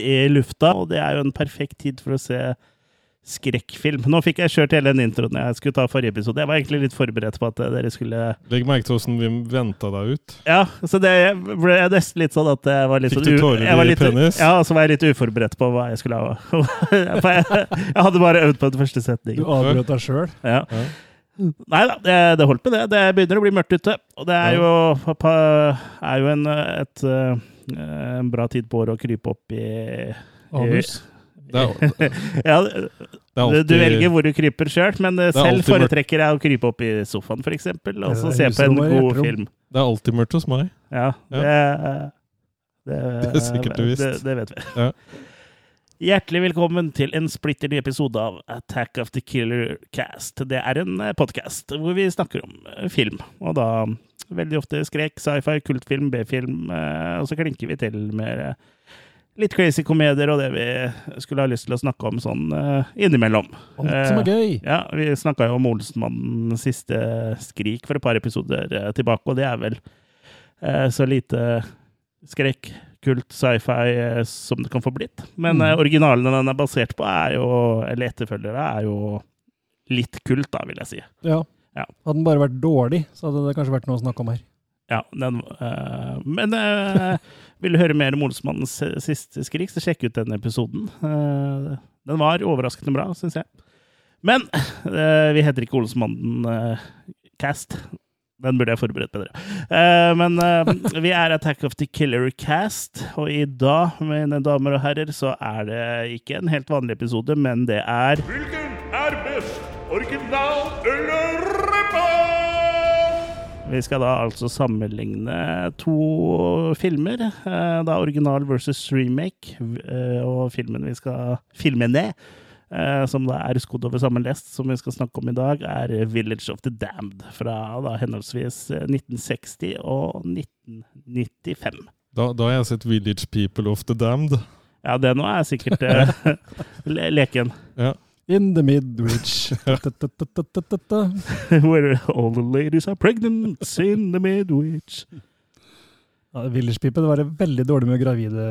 i lufta, og det er jo en perfekt tid for å se skrekkfilm. Nå fikk jeg kjørt hele den introen jeg skulle ta forrige episode. Jeg var egentlig litt forberedt på at dere skulle Legg merke til åssen vi venta deg ut. Ja, så det ble nesten litt sånn at jeg var litt Fikk sånn du tårer i litt- penis? Ja, og så var jeg litt uforberedt på hva jeg skulle ha. For jeg, jeg hadde bare øvd på den første setningen. Du avbrøt deg sjøl. Ja. Ja. Nei da, det, det holdt med det. Det begynner å bli mørkt ute. Og det er jo, er jo en, et, eh, en bra tid på året å krype opp i Anus. Det er, Ja, det er du, alltid, du velger hvor du kryper sjøl, men eh, Det selv foretrekker jeg å krype opp i sofaen, f.eks., og så se på en god film. det er alltid mørkt hos meg. Ja, Ja. det, det, Det er sikkert du visst. Det, det vet vi. Ja. Hjertelig velkommen til en splitter ny episode av Attack of the Killer Cast. Det er en podkast hvor vi snakker om eh, film, og da veldig ofte skrek, sci-fi, kultfilm, B-film, eh, og så klinker vi til med eh, litt crazy komedier og det vi skulle ha lyst til å snakke om sånn eh, innimellom. Alt som er gøy. Ja, vi snakka jo om Olsenmannens siste skrik for et par episoder eh, tilbake, og det er vel eh, så lite skrekk, kult, sci-fi eh, som det kan få blitt. Men Mm. originalene den er basert på, er jo, eller etterfølgere, er jo litt kult, da, vil jeg si. Ja. Ja. Hadde den bare vært dårlig, så hadde det kanskje vært noe å snakke om her. Ja, den, eh, men eh, vil du høre mer om Olsmannens siste skrik, så sjekk ut den episoden. Uh, den var overraskende bra, syns jeg. Men eh, vi heter ikke Olsmannen eh, Cast. Den burde jeg forberedt bedre. Uh, men uh, vi er Attack of the Killer Cast, og i dag, mine damer og herrer, så er det ikke en helt vanlig episode, men det er Hvilken er best? Original eller? Vi skal da altså sammenligne to filmer. eh, Da original versus remake. eh, Og filmen vi skal filme ned, eh, som da er skodd over samme lest, som vi skal snakke om i dag, er Village of the Damned. Fra da henholdsvis eh, 1960 og 1995. Da, da har jeg sett Village People of the Damned. Ja, det nå er sikkert le leken. Ja. In the midwich. Where all the ladies are pregnant in the midwich. Ja, People det var veldig dårlig med gravide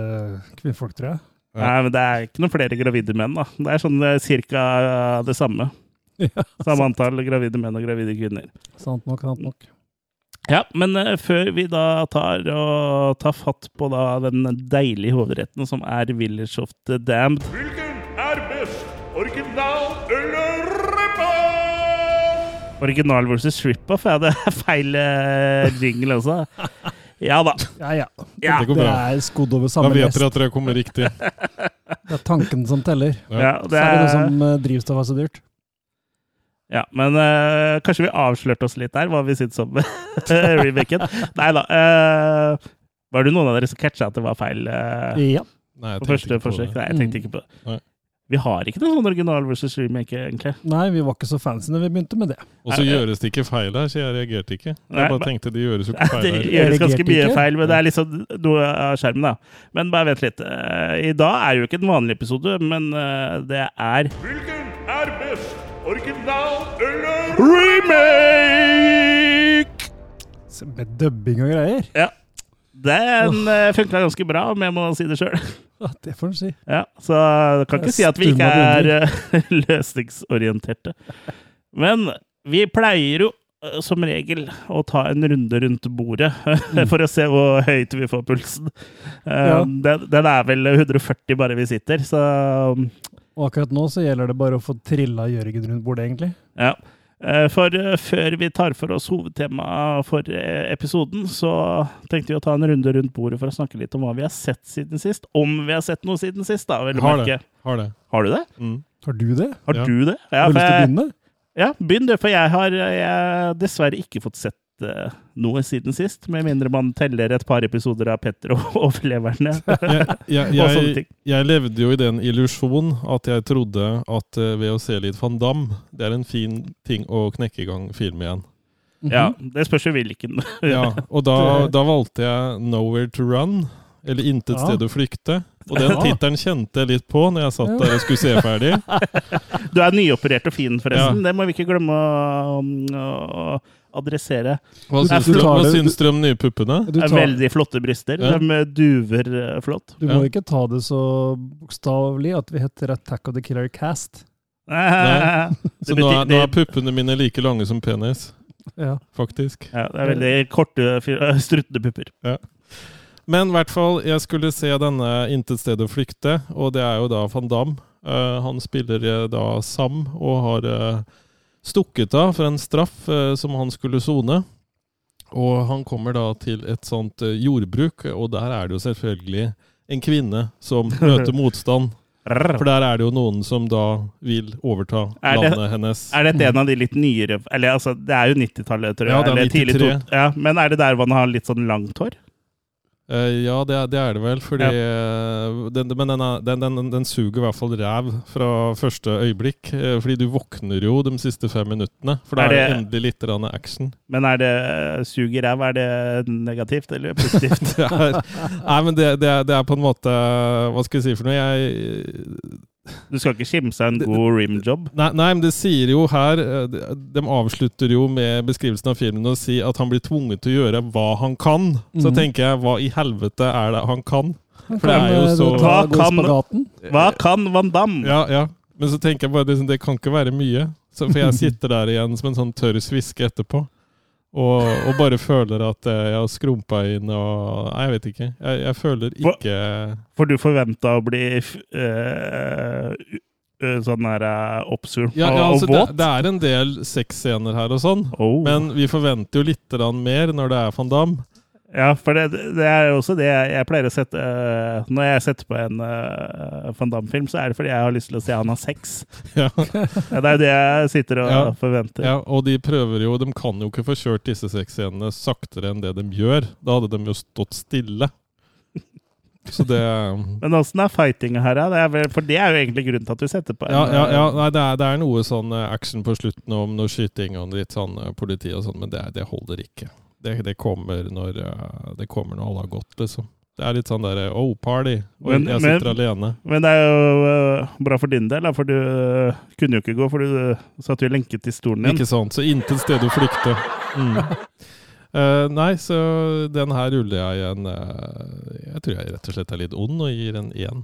kvinnfolk, tror jeg. Ja. Nei, men det er ikke noen flere gravide menn, da. Det er sånn cirka det samme. Ja, Samme antall gravide menn og gravide kvinner. sant nok, sant nok. Ja, men uh, før vi da tar, og tar fatt på da den deilige hovedretten som er Village of the Damned? Original eller repa? Original versus rip-off, ja, det er feil eh, jingle også. Ja da. Ja, ja. Ja, Det går Det bra. er skodd over Da samme vet lest. dere at dere kommer riktig. Det er tanken som teller. ja, Så det er det noe er, som eh, drivstoff er så dyrt. ja men eh, kanskje vi avslørte oss litt der, hva vi syns om remaken. Nei da. eh, var det noen av dere som catcha at det var feil eh, Ja. Nei, jeg på tenkte første ikke på forsøk? det. Nei, jeg tenkte ikke på det. Nei. Vi har ikke noen sånn original versus remake, egentlig. Nei, vi var ikke så fancy når vi begynte med det. Og så gjøres det ikke feil her, så jeg reagerte ikke. Nei, Jeg bare tenkte det gjøres jo ikke feil her. Det gjøres ganske mye ikke? feil, men det er liksom noe av skjermen, da. Men bare vent litt. Eh, I dag er jo ikke en vanlig episode, men eh, det er Hvilken er best? Original eller remake! Med dubbing og greier. Ja. Den oh. funka ganske bra, om jeg må si det sjøl. Det får en si. Ja, så du kan ikke si at vi ikke er eh, løsningsorienterte. Men vi pleier jo eh, som regel å ta en runde rundt bordet for å se hvor høyt vi får pulsen. Eh, Ja. Den, den er vel 140 bare vi sitter, så Og akkurat nå så gjelder det bare å få trilla Jørgen rundt bordet, egentlig. ja. Eh, For eh, før vi tar for oss hovedtemaet for eh, episoden, så tenkte vi å ta en runde rundt bordet for å snakke litt om hva vi har sett siden sist. Om vi har sett noe siden sist, da. Vel Har merke. det. Har det. Har du det? Mm. Har du det? Har Ja. du det? Ja, Har du lyst til å begynne? Ja, begynn du, for jeg har jeg, dessverre ikke fått sett eh, noe siden sist. Med mindre man teller et par episoder av Petter og overleverne. Jeg, jeg, jeg, jeg levde jo i den illusjon at jeg trodde at uh, ved å se litt Van Damme, det er en fin ting å knekke i gang film igjen. Mhm. Ja, det spørs jo hvilken. Ja, og da, da valgte jeg 'Nowhere to Run', eller 'Intet Ja. sted å flykte'. Og den Ja. tittelen kjente jeg litt på når jeg satt der og skulle se ferdig. Du er nyoperert og fin, forresten. Det må vi ikke glemme å, å, adressere. Hva syns du du, tar hva syns dere om nye puppene? Tar, veldig flotte bryster. Ja. De duver eh, flott. du må Ja. ikke ta det så bokstavelig at vi heter Attack of the Killer Cast. Nei. Så nå er, nå er puppene mine like lange som penis, Ja. faktisk. Ja, det er veldig korte, øh, struttende pupper. Ja. Men i hvert fall, jeg skulle se denne 'Intet sted å flykte', og det er jo da van Damme. Uh, han spiller eh, da Sam, og har eh, stukket av for en straff eh, som han skulle sone. Og han kommer da til et sånt eh, jordbruk, og der er det jo selvfølgelig en kvinne som møter motstand. For der er det jo noen som da vil overta Er det- landet hennes. Er dette en av de litt nyere Eller altså, det er jo 90-tallet, tror jeg. Ja, det er eller tidlig 93. to- Ja, men er det der man har litt sånn langt hår? Eh, ja, det det er det vel. Fordi, ja. den, men den, er, den, den, suger i hvert fall ræv fra første øyeblikk. eh, fordi du våkner jo de siste fem minuttene. For da Er er det endelig litt action. Men er det suger sug ræv? Er det negativt eller positivt? Er, nei, men det, det, er, det er på en måte Hva skal jeg si for noe? Jeg Du skal ikke kimse av en god rimjob? Nei, nei, men det sier jo her eh, De avslutter jo med beskrivelsen av filmen og si at han blir tvunget til å gjøre hva han kan. Så Mhm. tenker jeg, hva i helvete er det han kan? For det er jo eh, så- Hva kan- Hva kan Van Damme? Ja, ja. Men så tenker jeg bare det, det kan ikke være mye. Så, for jeg sitter der igjen som en sånn tørr sviske etterpå. Og, og bare føler at eh, jeg har skrumpa inn og Nei, jeg vet ikke. Jeg, jeg føler ikke For du forventa å bli øh, øh, sånn der oppsvulma ja, ja, altså, og det, våt? det er en del sexscener her og sånn. Oh. Men vi forventer jo litt mer når det er van Damme. Ja, for det, det er også det jeg, jeg pleier å sette uh, Når jeg setter på en uh, Van Damme-film, så er det fordi jeg har lyst til å se han har sex. Ja. Det er jo det jeg sitter og Ja. forventer. Ja, og de prøver jo De kan jo ikke få kjørt disse sexscenene saktere enn det de gjør. Da hadde de jo stått stille. Så det Men åssen er fightinga her, da? For det er jo egentlig grunnen til at du setter på en Ja, ja, ja øh, nei, det, er, det er noe sånn eh, action på slutten om noe skyting og litt sånn eh, politi og sånn, men det, det holder ikke. Det, det, kommer når, eh, det kommer når alle har gått, liksom. Det er litt sånn derre oh, party. Og Men- jeg men- sitter alene. Men det er jo øh, bra for din del, for du kunne jo ikke gå, for du øh, satt jo lenket i stolen din. Ikke sant? Så intet sted å flykte. Mm. Eh, nei, så den her ruller jeg en eh, Jeg tror jeg rett og slett er litt ond og gir en én.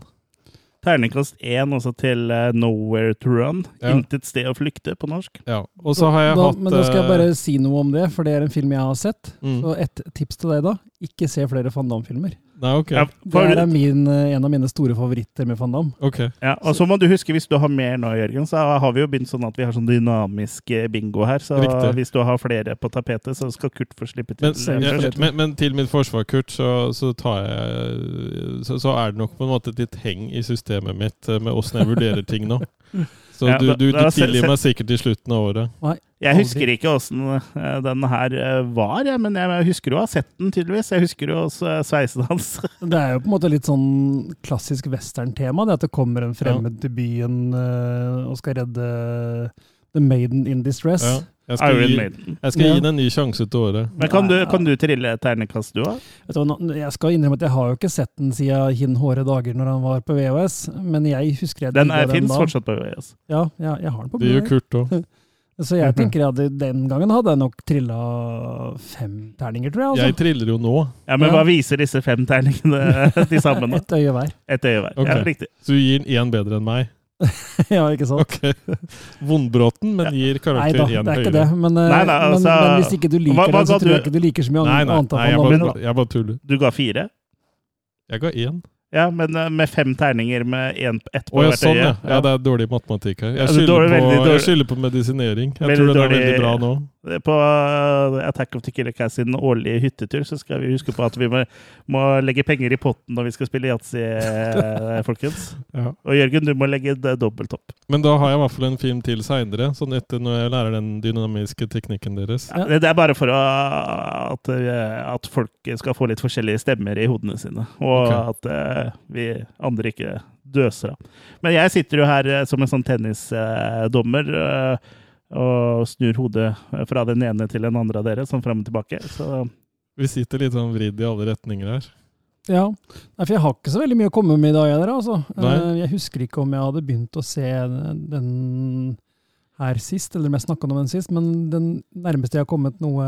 Terningkast én også til uh, Nowhere to Run. Ja. Intet sted å flykte, på norsk. Ja. Og så har jeg da, hatt Men da skal jeg eh, bare si noe om det, for det er en film jeg har sett. mm. Så et tips til deg da, ikke se flere Van Damme-filmer. Nei, ok. Ja, Det er min, eh, en av mine store favoritter med Van Damme. Okay. ja, og så må du huske, hvis du har mer nå, Jørgen, så har vi jo begynt sånn at vi har sånn dynamisk eh, bingo her. Så Riktig. hvis du har flere på tapetet, så skal Kurt få slippe til. Men, ja, men, men til mitt forsvar, Kurt, så, så, tar jeg, så, så er det nok på en måte et litt heng i systemet mitt eh, med åssen jeg vurderer ting nå. Så Ja, du, du, du tilgir meg sikkert i slutten av året. Jeg husker ikke åssen øh, den her øh, var, men jeg husker jo å ha sett den, tydeligvis. Jeg husker jo øh, sveisen hans. Det er jo på en måte litt sånn klassisk western-tema, det at det kommer en fremmed til byen eh, og skal redde The Maiden in Distress. Ja. Jeg skal, Iron gi, Maiden. jeg skal Ja. gi den en ny sjanse til året. Men kan du, kan du trille ternekast, du òg? Vet du hva, nå- Jeg skal innrømme at jeg har jo ikke sett den siden hin hårde dager når han var på VHS, men jeg husker jeg Den digga fins da. fortsatt på VHS. Ja, ja, jeg har den på Det gjør Blu-ray. Kurt òg. Så jeg tenker at den gangen hadde jeg nok trilla fem terninger, tror jeg. Jeg Altså. triller jo nå, Ja, Men Ja. hva viser disse fem terningene til sammen? da? Et øye hver. Et øye hver. Ok. Ja, riktig. så du gir den én bedre enn meg. ja, ikke sant? Okay. Vondbråten, men gir Nei karakter da, én det er ikke det. Men, eh, Nei, nei, altså- men, men hvis ikke du liker Hva- hva den, så tror jeg ikke du liker så mye Nei, nei, annet nei jeg, bare, jeg bare tuller. Du ga fire? Jeg ga én. Ja, men eh, med fem terninger med en, ett på Å ja, hvert sånn, øye. ja. ja. Det er dårlig matematikk her. Jeg er skylder, dårlig, på, dårlig. jeg skylder på medisinering. Jeg Veldig tror den er veldig bra nå. På uh, Attack of the Killer Cast sin årlige hyttetur så skal vi huske på at vi må, må legge penger i potten når vi skal spille yatzy, eh, folkens. Ja. Og Jørgen, du må legge dobbelt opp. Men da har jeg i hvert fall en film til seinere, sånn etter når jeg lærer den dynamiske teknikken deres. Ja. Det er bare for å, at, eh, at folk skal få litt forskjellige stemmer i hodene sine, og okay. at eh, vi andre ikke døser av. Men jeg sitter jo her eh, som en sånn tennisdommer eh, og snur hodet fra den ene til den andre av dere, sånn fram og tilbake. Så Vi sitter litt sånn vridd i alle retninger her. Ja, Nei, for jeg har ikke så veldig mye å komme med i dag, jeg, altså. Nei. Eh, Jeg husker ikke om jeg hadde begynt å se den her sist, eller om jeg snakka om den sist, men den nærmeste jeg har kommet noe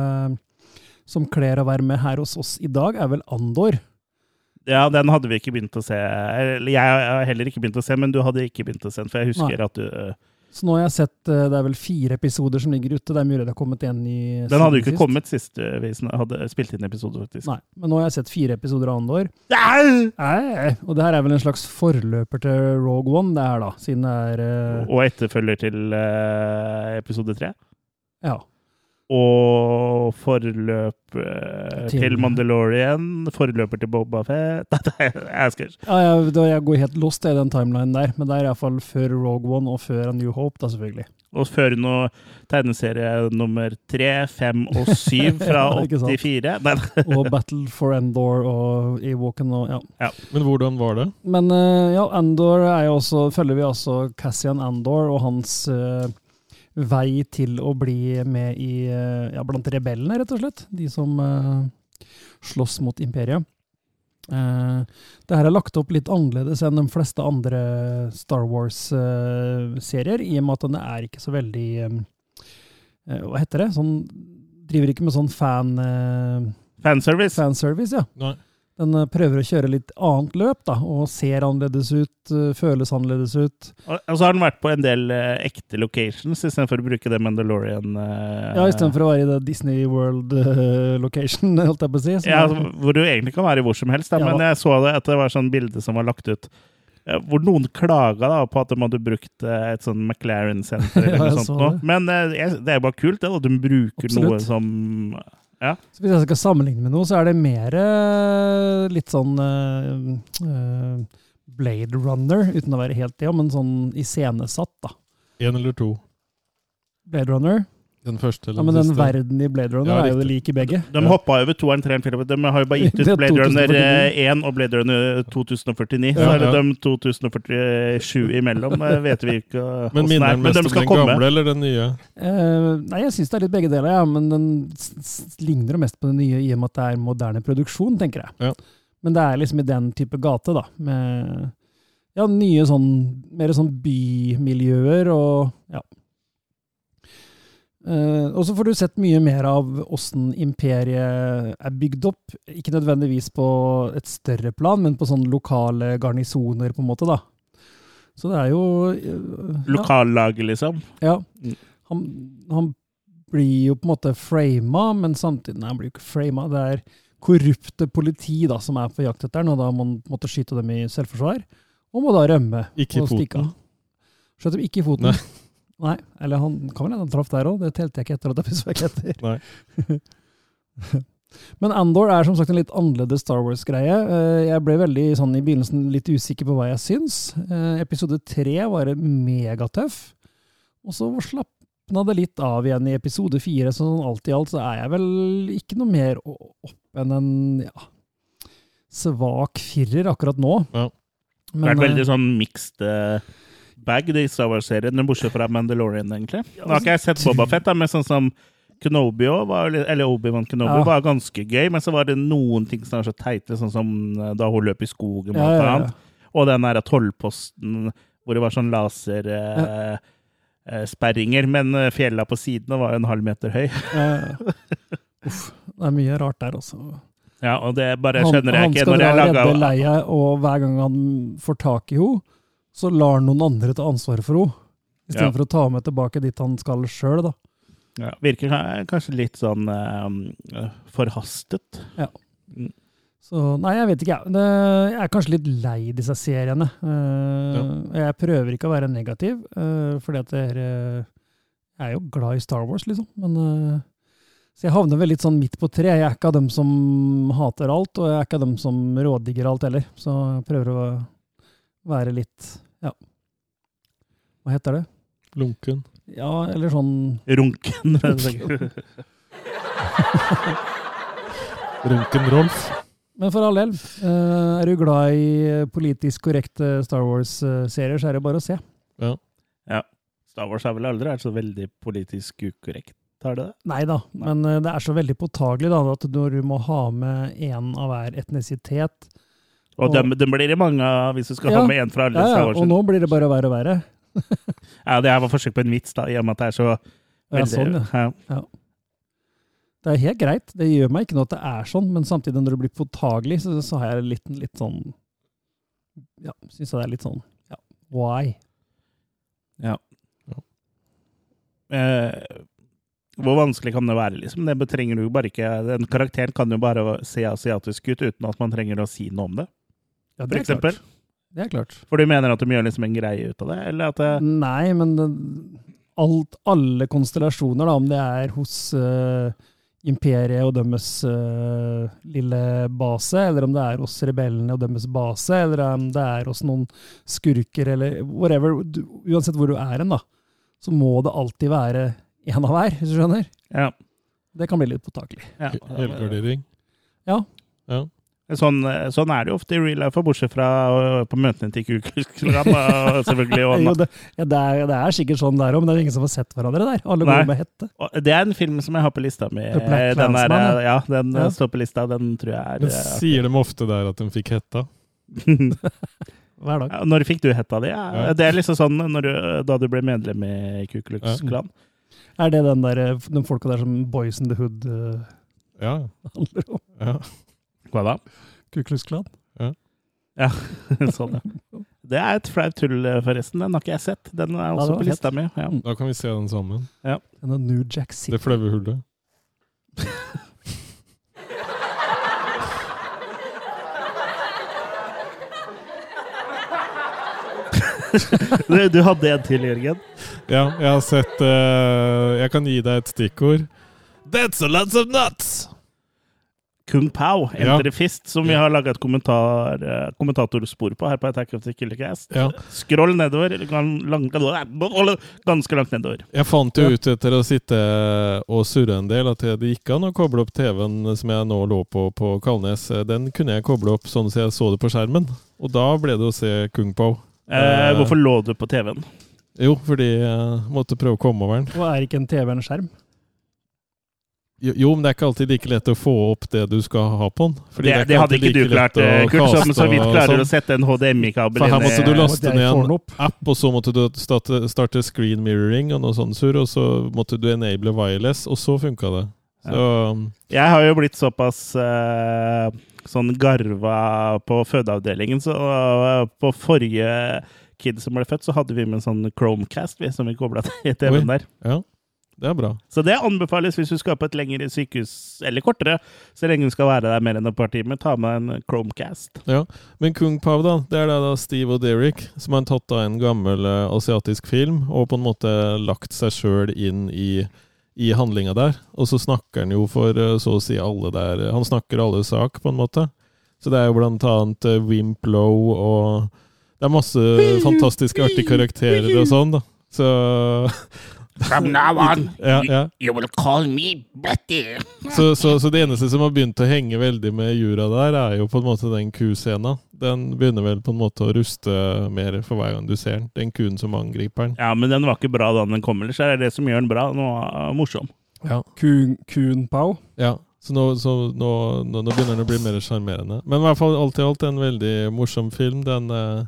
som kler å være med her hos oss i dag, er vel Andor. Ja, den hadde vi ikke begynt å se. Eller jeg har heller ikke begynt å se, men du hadde ikke begynt å se den, for jeg husker Nei. at du Så nå har jeg sett eh, det er vel fire episoder som ligger ute. Det er mulig det har kommet en i Den hadde jo ikke sist. kommet sist uh, vi hadde spilt inn episode, faktisk. Nei, men nå har jeg sett fire episoder av Andor. Au! Nei, og det her er vel en slags forløper til Rogue One, det her da, siden det er uh... Og etterfølger til uh, episode tre. Ja. Og forløp eh, Til- til Mandalorian. Forløper til Boba Fett Jeg skal ja jeg, jeg går helt lost i den timelinen der, men det er iallfall før Rogue One og før A New Hope, da selvfølgelig. Og før noe tegneserie nummer tre, fem og syv fra Ja, ikke sant. 84. Nei, Og Battle for Endor og Ewoken og ja. Men hvordan var det? Men eh, ja, Endor er jo også, følger vi altså Cassian Endor og hans eh, vei til å bli med i, eh, ja, blant rebellene, rett og slett. De som uh, slåss mot imperiet. Uh, det her er lagt opp litt annerledes enn de fleste andre Star Wars-serier, i og med at den er ikke så veldig eh, eh, Hva heter det? Sånn, driver ikke med sånn fan, fanservice. fanservice, ja. Nei. Den eh, prøver å kjøre litt annet løp, da, og ser annerledes ut, eh, føles annerledes ut. Og så har den vært på en del eh, ekte locations istedenfor å bruke det Mandalorian eh, Ja, Istedenfor å være i det Disney World-location, holdt jeg på å si. som Ja, er- hvor du egentlig kan være hvor som helst. Da. Ja. Men jeg så det at det var sånn bilde som var lagt ut eh, hvor noen klaga da, på at de hadde brukt eh, et sånn McLaren-senter. eller Ja, noe sånt så nå. Men eh, det er bare kult det, at de bruker noe Absolutt. Som Så hvis jeg skal sammenligne med noe, så er det mer eh, litt sånn eh, Blade Runner, uten å være helt det, men sånn iscenesatt, da. Én eller to? Blade Runner. Den første Ja, men den den siste? verden i Blade Runner Ja, er jo lik i begge. De Ja. hoppa over toeren, treeren, fireren. De har jo bare gitt ut Blade Runner 2049. eh, 1 og Blade Runner 2049. Så Ja, er det de 2047 imellom. eh, vet vi ikke Men minner er. den mest om den komme. gamle eller den nye? Eh, nei, jeg syns det er litt begge deler, ja, men den ligner jo mest på den nye i og med at det er moderne produksjon, tenker jeg. Ja. Men det er liksom i den type gate, da. Med ja, nye sånn Mer sånn bymiljøer og Eh, og så får du sett mye mer av åssen imperiet er bygd opp. Ikke nødvendigvis på et større plan, men på sånne lokale garnisoner, på en måte, da. Så det er jo eh, ja. Liksom. Ja. Mm. Han, han blir jo på en måte frama, men samtidig Nei, han blir jo ikke frama. Det er korrupte politi da, som er på jakt etter ham, og da må han på en måte skyte dem i selvforsvar. Og må da rømme Ikke i foten. Skjøt dem ikke i foten. Nei. Eller han kan vel hende han traff der òg, det telte jeg ikke etter. at jeg fikk etter. Nei. Men Andor er som sagt en litt annerledes Star Wars-greie. Eh, Jeg ble veldig sånn i begynnelsen litt usikker på hva jeg syns. Eh, Episode tre var megatøff, og så slapna det litt av igjen i episode fire. Så sånn alt i alt så er jeg vel ikke noe mer opp enn en ja, svak firer akkurat nå. Ja. Det har vært eh, veldig sånn mixed bag, de Star Wars-seriene, bortsett fra Mandalorian, egentlig. Nå har ikke jeg sett Bobafett, men sånn som Kenobi også var, eller Obi-Wan Kenobi Ja. var ganske gøy, men så var det noen ting som var så teite, sånn som eh, da hun løp i skogen, ja, ja, annet. Og den der tollposten hvor det var sånn lasersperringer, eh, sperringer, men eh, fjella på sidene var en halv meter høy. Eh, Uff, det er mye rart der, også. Ja, og det bare Han, skjønner jeg han skal dra og redde Leia, og hver gang han får tak i henne, så lar noen andre ta ansvaret for henne. Istedenfor Ja. å ta med tilbake dit han skal sjøl, da. ja, Virker kanskje litt sånn eh, forhastet. Så nei, jeg vet ikke, jeg. Jeg er kanskje litt lei disse seriene. Eh, Jeg prøver ikke å være negativ, uh, fordi at dere er, eh, jeg er jo glad i Star Wars, liksom. Men, eh, så jeg havner vel litt sånn midt på tre. Jeg er ikke av dem som hater alt, og jeg er ikke av dem som rådigger alt heller. Så jeg prøver å være litt Ja. Hva heter det? Lunken. Ja, eller sånn Runken. Runken Rolf. Men for all del, eh, er du glad i politisk korrekte Star Wars-serier, så er det bare å se. ja. Star Wars har vel aldri vært så veldig politisk ukorrekt, har det det? Nei da, men eh, det er så veldig påtagelig da, at når du må ha med én av hver etnisitet Og Og- dem, dem blir det mange av hvis du skal Ja. ha med en fra alle ja, ja, Og nå blir det bare verre og verre. Ja, det var forsøk på en vits, da, i og med at det er så Ja, sånn, ja. ja. Det er helt greit. Det gjør meg ikke noe at det er sånn, men samtidig når det blir påtagelig, så, så har jeg litt, litt sånn Ja, syns jeg det er litt sånn ja, Why? Eh, hvor vanskelig kan det være, liksom? Det trenger du bare ikke Den karakteren kan jo bare se asiatisk ut uten at man trenger å si noe om det, Ja, det er eksempel. klart. Det er klart. For du mener at de gjør liksom en greie ut av det, eller at det Nei, men det, alt, alle konstellasjoner, da, om det er hos uh, imperiet og deres uh, lille base, eller om det er hos rebellene og deres base, eller om det er hos noen skurker, eller whatever, du, uansett hvor du er hen, da, så må det alltid være en av hver, hvis du skjønner. Ja. Det kan bli litt påtakelig. ja. Helgardering. Ja. Ja. Sånn, sånn er det jo ofte i real life, bortsett fra øh, på møtene til Ku Klux Klan, selvfølgelig. Jo, det, ja, det, er, det er sikkert sånn der òg, men det er ingen som har sett hverandre der. Alle Nei. går med hette. det er en film som jeg har på lista mi. Den, er, ja, den Ja. står på lista. Den tror jeg er Men sier de ofte der at de fikk hetta? Hver dag. Ja, Når fikk du hetta di? Det er liksom sånn når du, da du ble medlem i Ku Klux Ja. Klan. Er det den der, eh, de folka der som Boys in the Hood uh, Ja. handler om? ja. Hva da? Kuklusklan. Ja. ja, sånn, ja. Det er et flaut tull, forresten. Den har ikke jeg sett. Den er også ja, på lista mi. Ja. Da kan vi se den sammen. Den er New Jack City. Det flaue hullet. Du, du hadde en til, Jørgen. Ja, jeg har sett uh, Jeg kan gi deg et stikkord. That's a lots of nuts! Kung Pao. Enter ja. Fist, som vi har laga et kommentar, eh, kommentatorspor på her på Attack of the Killer Cast. Ja. Scroll nedover. Ganske langt nedover. Jeg fant jo ut etter å sitte og surre en del at det gikk an å koble opp TV-en som jeg nå lå på på Kalnes. Den kunne jeg koble opp sånn som jeg så det på skjermen. Og da ble det å se Kung Pao. Eh, Eh. hvorfor lå du på TV-en? Jo, fordi jeg måtte prøve å komme over den. Og er ikke en TV en skjerm? Jo, jo, men det er ikke alltid like lett å få opp det du skal ha på den. Fordi Det, er det hadde ikke like du klart, eh, Kurt, som så vidt klarer sånn. å sette en HDMI-kabel inn her måtte du laste ned en app, og så måtte du starte, starte screen mirroring og noe sånt sur, og så måtte du enable wireless, og så funka det. Så ja. Jeg har jo blitt såpass uh, sånn garva på fødeavdelingen, så uh, på forrige kid som ble født, så hadde vi med en sånn Chromecast vi, som vi kobla til TV-en der. ja, det er bra. Så det anbefales hvis du skal på et lengre sykehus, eller kortere, så lenge du skal være der mer enn et par timer. Ta med en Chromecast. Ja, Men Kung Pao, da, det er da, Steve og Derek som har tatt av en gammel eh, asiatisk film og på en måte lagt seg sjøl inn i, i handlinga der. Og så snakker han jo for eh, så å si alle der Han snakker alle sak, på en måte. Så det er jo blant annet eh, Wimp Low og Det er masse fantastiske, artige karakterer og sånn, da. Så From now on, ja, ja. you will call me Betty. Så, så, så det eneste som har begynt å henge veldig med jura der, er jo på en måte den kuscena. Den begynner vel på en måte å ruste mer for hver gang du ser den. Den kuen som angriper den. Ja, men den var ikke bra da den kom, ellers er det det som gjør den bra. Den var morsom. Ja. Kun, kun Pao. ja. Så, nå, så nå, nå, nå begynner den å bli mer sjarmerende. Men i hvert fall alt i alt en veldig morsom film. Den, eh,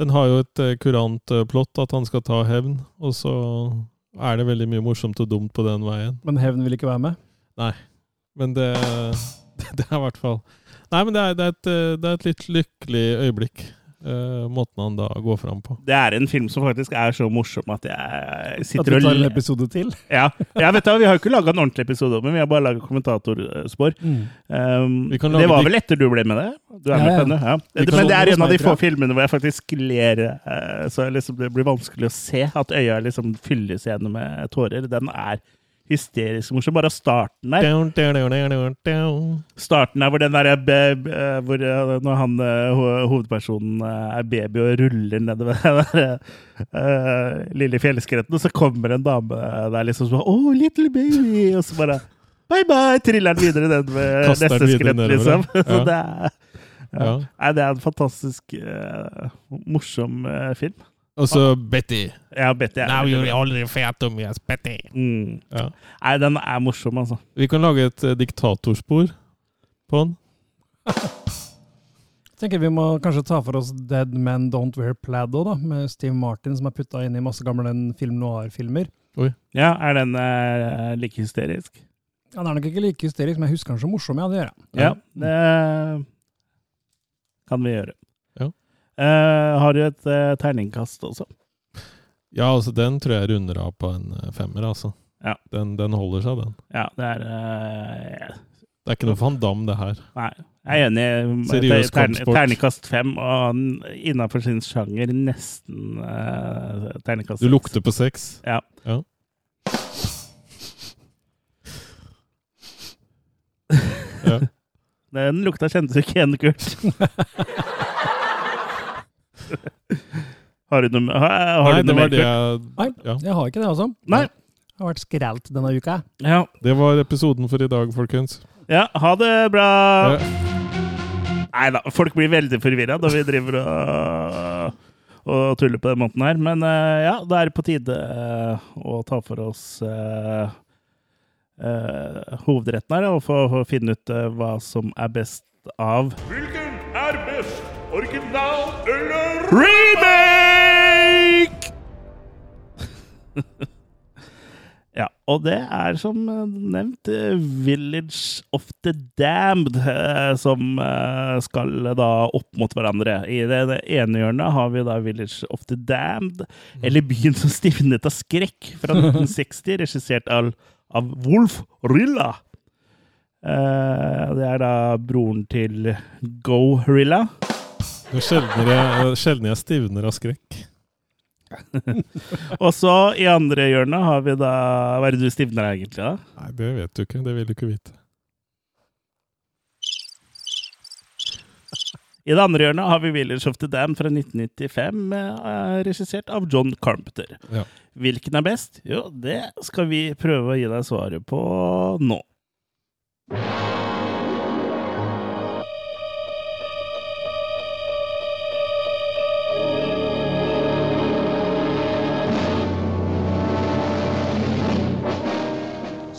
den har jo et eh, kurant eh, plott, at han skal ta hevn. Og så er det veldig mye morsomt og dumt på den veien. Men Hevn vil ikke være med. Men det, det er i hvert fall Nei, men det er, det er, et, eh, det er et litt lykkelig øyeblikk, eh, måten han da går fram på. Det er en film som faktisk er så morsom at jeg sitter og At du tar en episode til. Ja, ja vet du, Vi har jo ikke laga en ordentlig episode, men vi har bare laga kommentatorspor. Mm. Um, det var vel etter du ble med det? Du er Ja, med ja. på den, ja. det, Men det er en av de få filmene hvor jeg faktisk ler uh, så liksom, det blir vanskelig å se at øya liksom fylles igjen med tårer. Den er hysterisk morsom. Bare starten der. Down, down, down. Starten der hvor den der be- be- hvor eh, Når han eh, hovedpersonen eh, er baby og ruller nedover den der uh, lille fjellskretten, og så kommer en dame der liksom sånn Oh, little baby! Og så bare Bye, bye! Triller den videre ned ved neste skrett, liksom. ja. Så det er Ja. Nei, det er en fantastisk uh, morsom uh, film. Og så Betty. Ja, Betty er Now you're only fat om yes, Betty. mm. Ja. Nei, den er morsom, altså. Vi kan lage et eh, diktatorspor på den. Jeg tenker vi må kanskje ta for oss Dead Men Don't Wear Plaid òg, da, med Steve Martin, som er putta inn i masse gamle film noir-filmer. Ja, er den eh, like hysterisk? Han er nok ikke like hysterisk, men jeg husker han så morsom. Ja, det gjør jeg. Ja, det kan vi gjøre. Eh, har du et uh, terningkast også? Ja, altså den tror jeg runder av på en eh, femmer, altså. Ja. Den, den holder seg, den. Ja, det er eh, Det er ikke noe van Damme, det her. Nei, jeg er enig. Seriøs kampsport. Terningkast fem, og innafor sin sjanger nesten uh, terningkast Du lukter på sex. Ja. Ja. Ja. Den lukta kjentes ikke igjen, Kurt. har du noe har, har Nei, du det noe var mer, det jeg Nei, Ja. jeg har ikke det, altså. Nei. Det har vært skrelt denne uka. Ja. Det var episoden for i dag, folkens. ja, ha det bra. Ja. Nei da, folk blir veldig forvirra når vi driver og, og tuller på den måten her. Men eh, ja, da er det på tide eh, å ta for oss eh, eh, hovedretten her og få, få finne ut eh, hva som er best av best? Original eller remake! ja, og det er som eh, nevnt eh, Village of the Damned eh, som skal da opp mot hverandre. I det, ene hjørnet har vi da Village of the Damned, eller Byen som stivnet av skrekk, fra 1960, regissert av, av Wolf Rilla. Det er da broren til Go Rilla. Det er sjelden jeg stivner av skrekk. Og så i andre hjørnet har vi da Hva er det du stivner av, egentlig? da? Nei, det vet du ikke. Det vil du ikke vite. I det andre hjørnet har vi Village of the Dam fra 1995, eh, regissert av John Carpenter. Ja. Hvilken er best? Jo, det skal vi prøve å gi deg svaret på nå.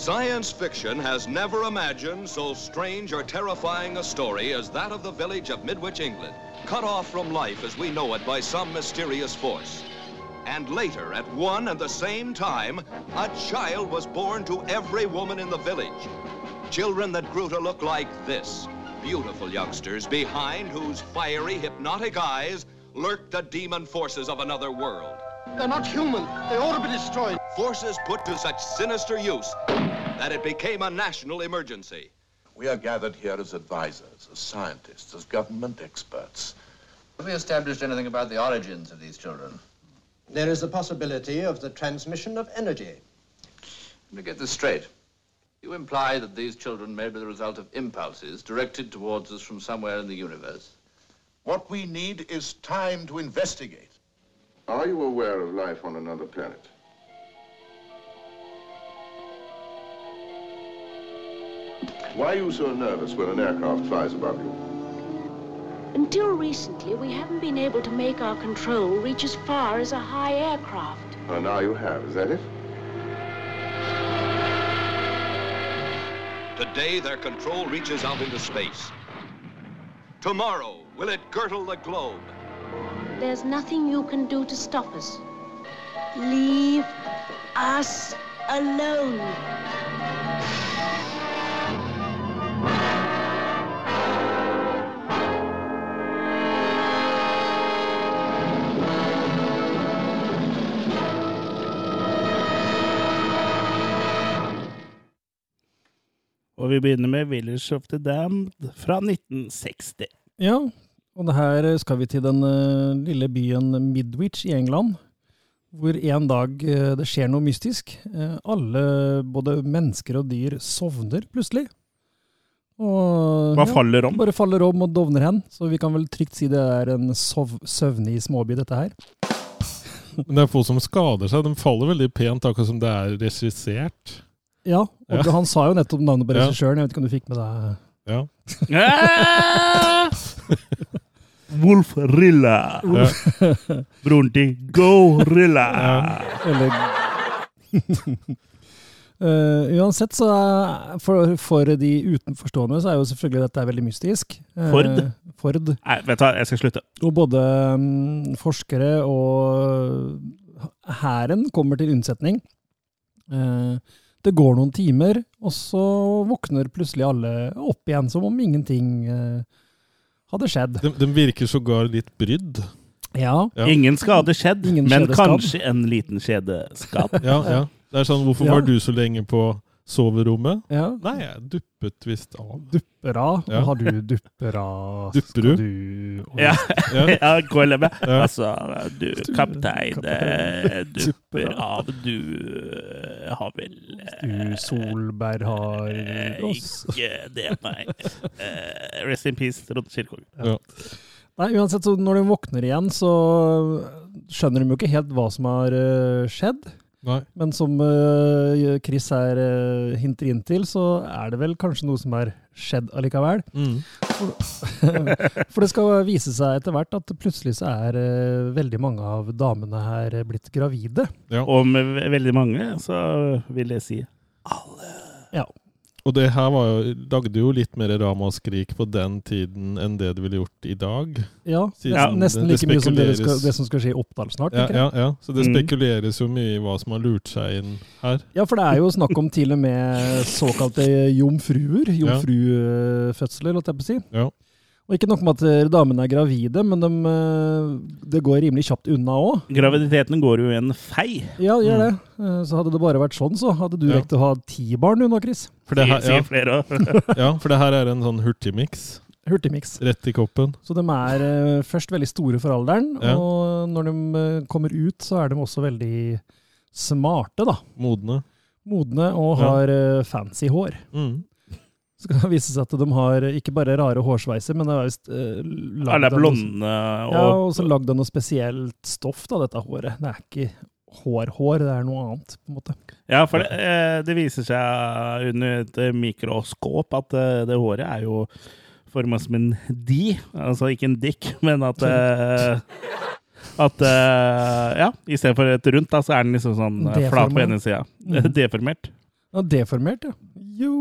Science fiction has never imagined so strange or terrifying a story as that of the village of Midwich, England, cut off from life as we know it by some mysterious force. And later, at one and the same time, a child was born to every woman in the village. Children that grew to look like this. Beautiful youngsters behind whose fiery, hypnotic eyes lurked the demon forces of another world. They're not human. They ought to be destroyed. Forces put to such sinister use that it became a national emergency. We are gathered here as advisors, as scientists, as government experts. Have we established anything about the origins of these children? There is the possibility of the transmission of energy. Let me get this straight. You imply that these children may be the result of impulses directed towards us from somewhere in the universe. What we need is time to investigate. Are you aware of life on another planet? Why are you so nervous when an aircraft flies above you? Until recently, we haven't been able to make our control reach as far as a high aircraft. Well, now you have, is that it? Today, their control reaches out into space. Tomorrow, will it girdle the globe? There's nothing you can do to stop us. Leave us alone. Og vi begynner med Village of the Damned fra 1960. Ja, og det her skal vi til den eh, lille byen Midwich i England. Hvor en dag eh, det skjer noe mystisk. Eh, alle, både mennesker og dyr, sovner plutselig. Og, Hva faller om? Bare faller om og dovner hen. Så vi kan vel trygt si det er en sov søvnig småby, dette her. Men det er få som skader seg. De faller veldig pent, akkurat som det er regissert. Ja, og Ja. han sa jo nettopp navnet på regissøren. Jeg vet ikke om du fikk med deg Ja. Ah! Wolf Rilla. Ja. Broren til Gorilla. Eller Uh, uansett, så er, for, for de utenforstående så er jo selvfølgelig dette veldig mystisk. Uh, Ford? Ford. Nei, vet du hva, jeg skal slutte. Og både um, forskere og hæren kommer til unnsetning. Eh, det går noen timer, og så våkner plutselig alle opp igjen som om ingenting eh, hadde skjedd. De, de virker sågar litt brydd. Ja. Ja. Ingen skade skjedd, Ingen men kanskje en liten skjedeskad. Ja, ja. Det er sånn, hvorfor Ja. var du så lenge på soverommet? Ja. Nei, jeg duppet visst av. Duppera. Ja. Har du duppera? Dupper du? Ja, Ja. går med. Ja. Altså, du kaptein, eh, dupper Dupper av, du eh, har vel eh, Du Solberg har eh, oss. Ikke det, nei. Eh, Rest in peace, Trond Kirkevåg. Ja. Nei, uansett, så når de våkner igjen, så skjønner de jo ikke helt hva som har eh, skjedd. Nei. Men som uh, Chris her uh, hinter inn til, så er det vel kanskje noe som har skjedd allikevel. Mm. For det skal vise seg etter hvert at plutselig så er uh, veldig mange av damene her blitt gravide. Ja. Og med veldig mange, så vil jeg si alle. Ja. Og det her var jo, lagde jo litt mer ramaskrik på den tiden enn det det ville gjort i dag. Ja, Siden nesten like det mye som det, det, skal, det som skal skje i Oppdal snart, Ja, ja, ja. Så det Mm. spekuleres jo mye i hva som har lurt seg inn her. Ja, for det er jo snakk om til og med såkalte jomfruer. Jomfrufødsler, holdt jeg på å si. Ja. Og ikke nok med at eh, damene er gravide, men de, eh, det går rimelig kjapt unna òg. Graviditeten går jo i en fei. Ja, gjør det. Eh, Så hadde det bare vært sånn, så hadde du Ja. rekt å ha ti barn unna, nå, Chris. For det her, Sier ja, flere òg. ja, for det her er en sånn hurtigmiks. Hurtigmiks. Rett i koppen. Så de er først veldig store for alderen, Ja. og når de kommer ut, så er de også veldig smarte, da. Modne. Modne og Ja. har eh, fancy hår. Mm. Så kan det vise seg at de har ikke bare rare hårsveiser, men det er visst uh, lagd er blonde og Ja, og så lagd av noe spesielt stoff, da, dette håret. Det er ikke hårhår, -hår, det er noe annet, på en måte. Ja, for det, eh, det viser seg under et eh, mikroskop at det, det håret er jo forma som en di. Altså ikke en dick, men at eh, At eh, Ja, istedenfor et rundt, da, så er den liksom sånn eh, flat på ene sida. Mm. Deformert. Ja, deformert, ja. Jo.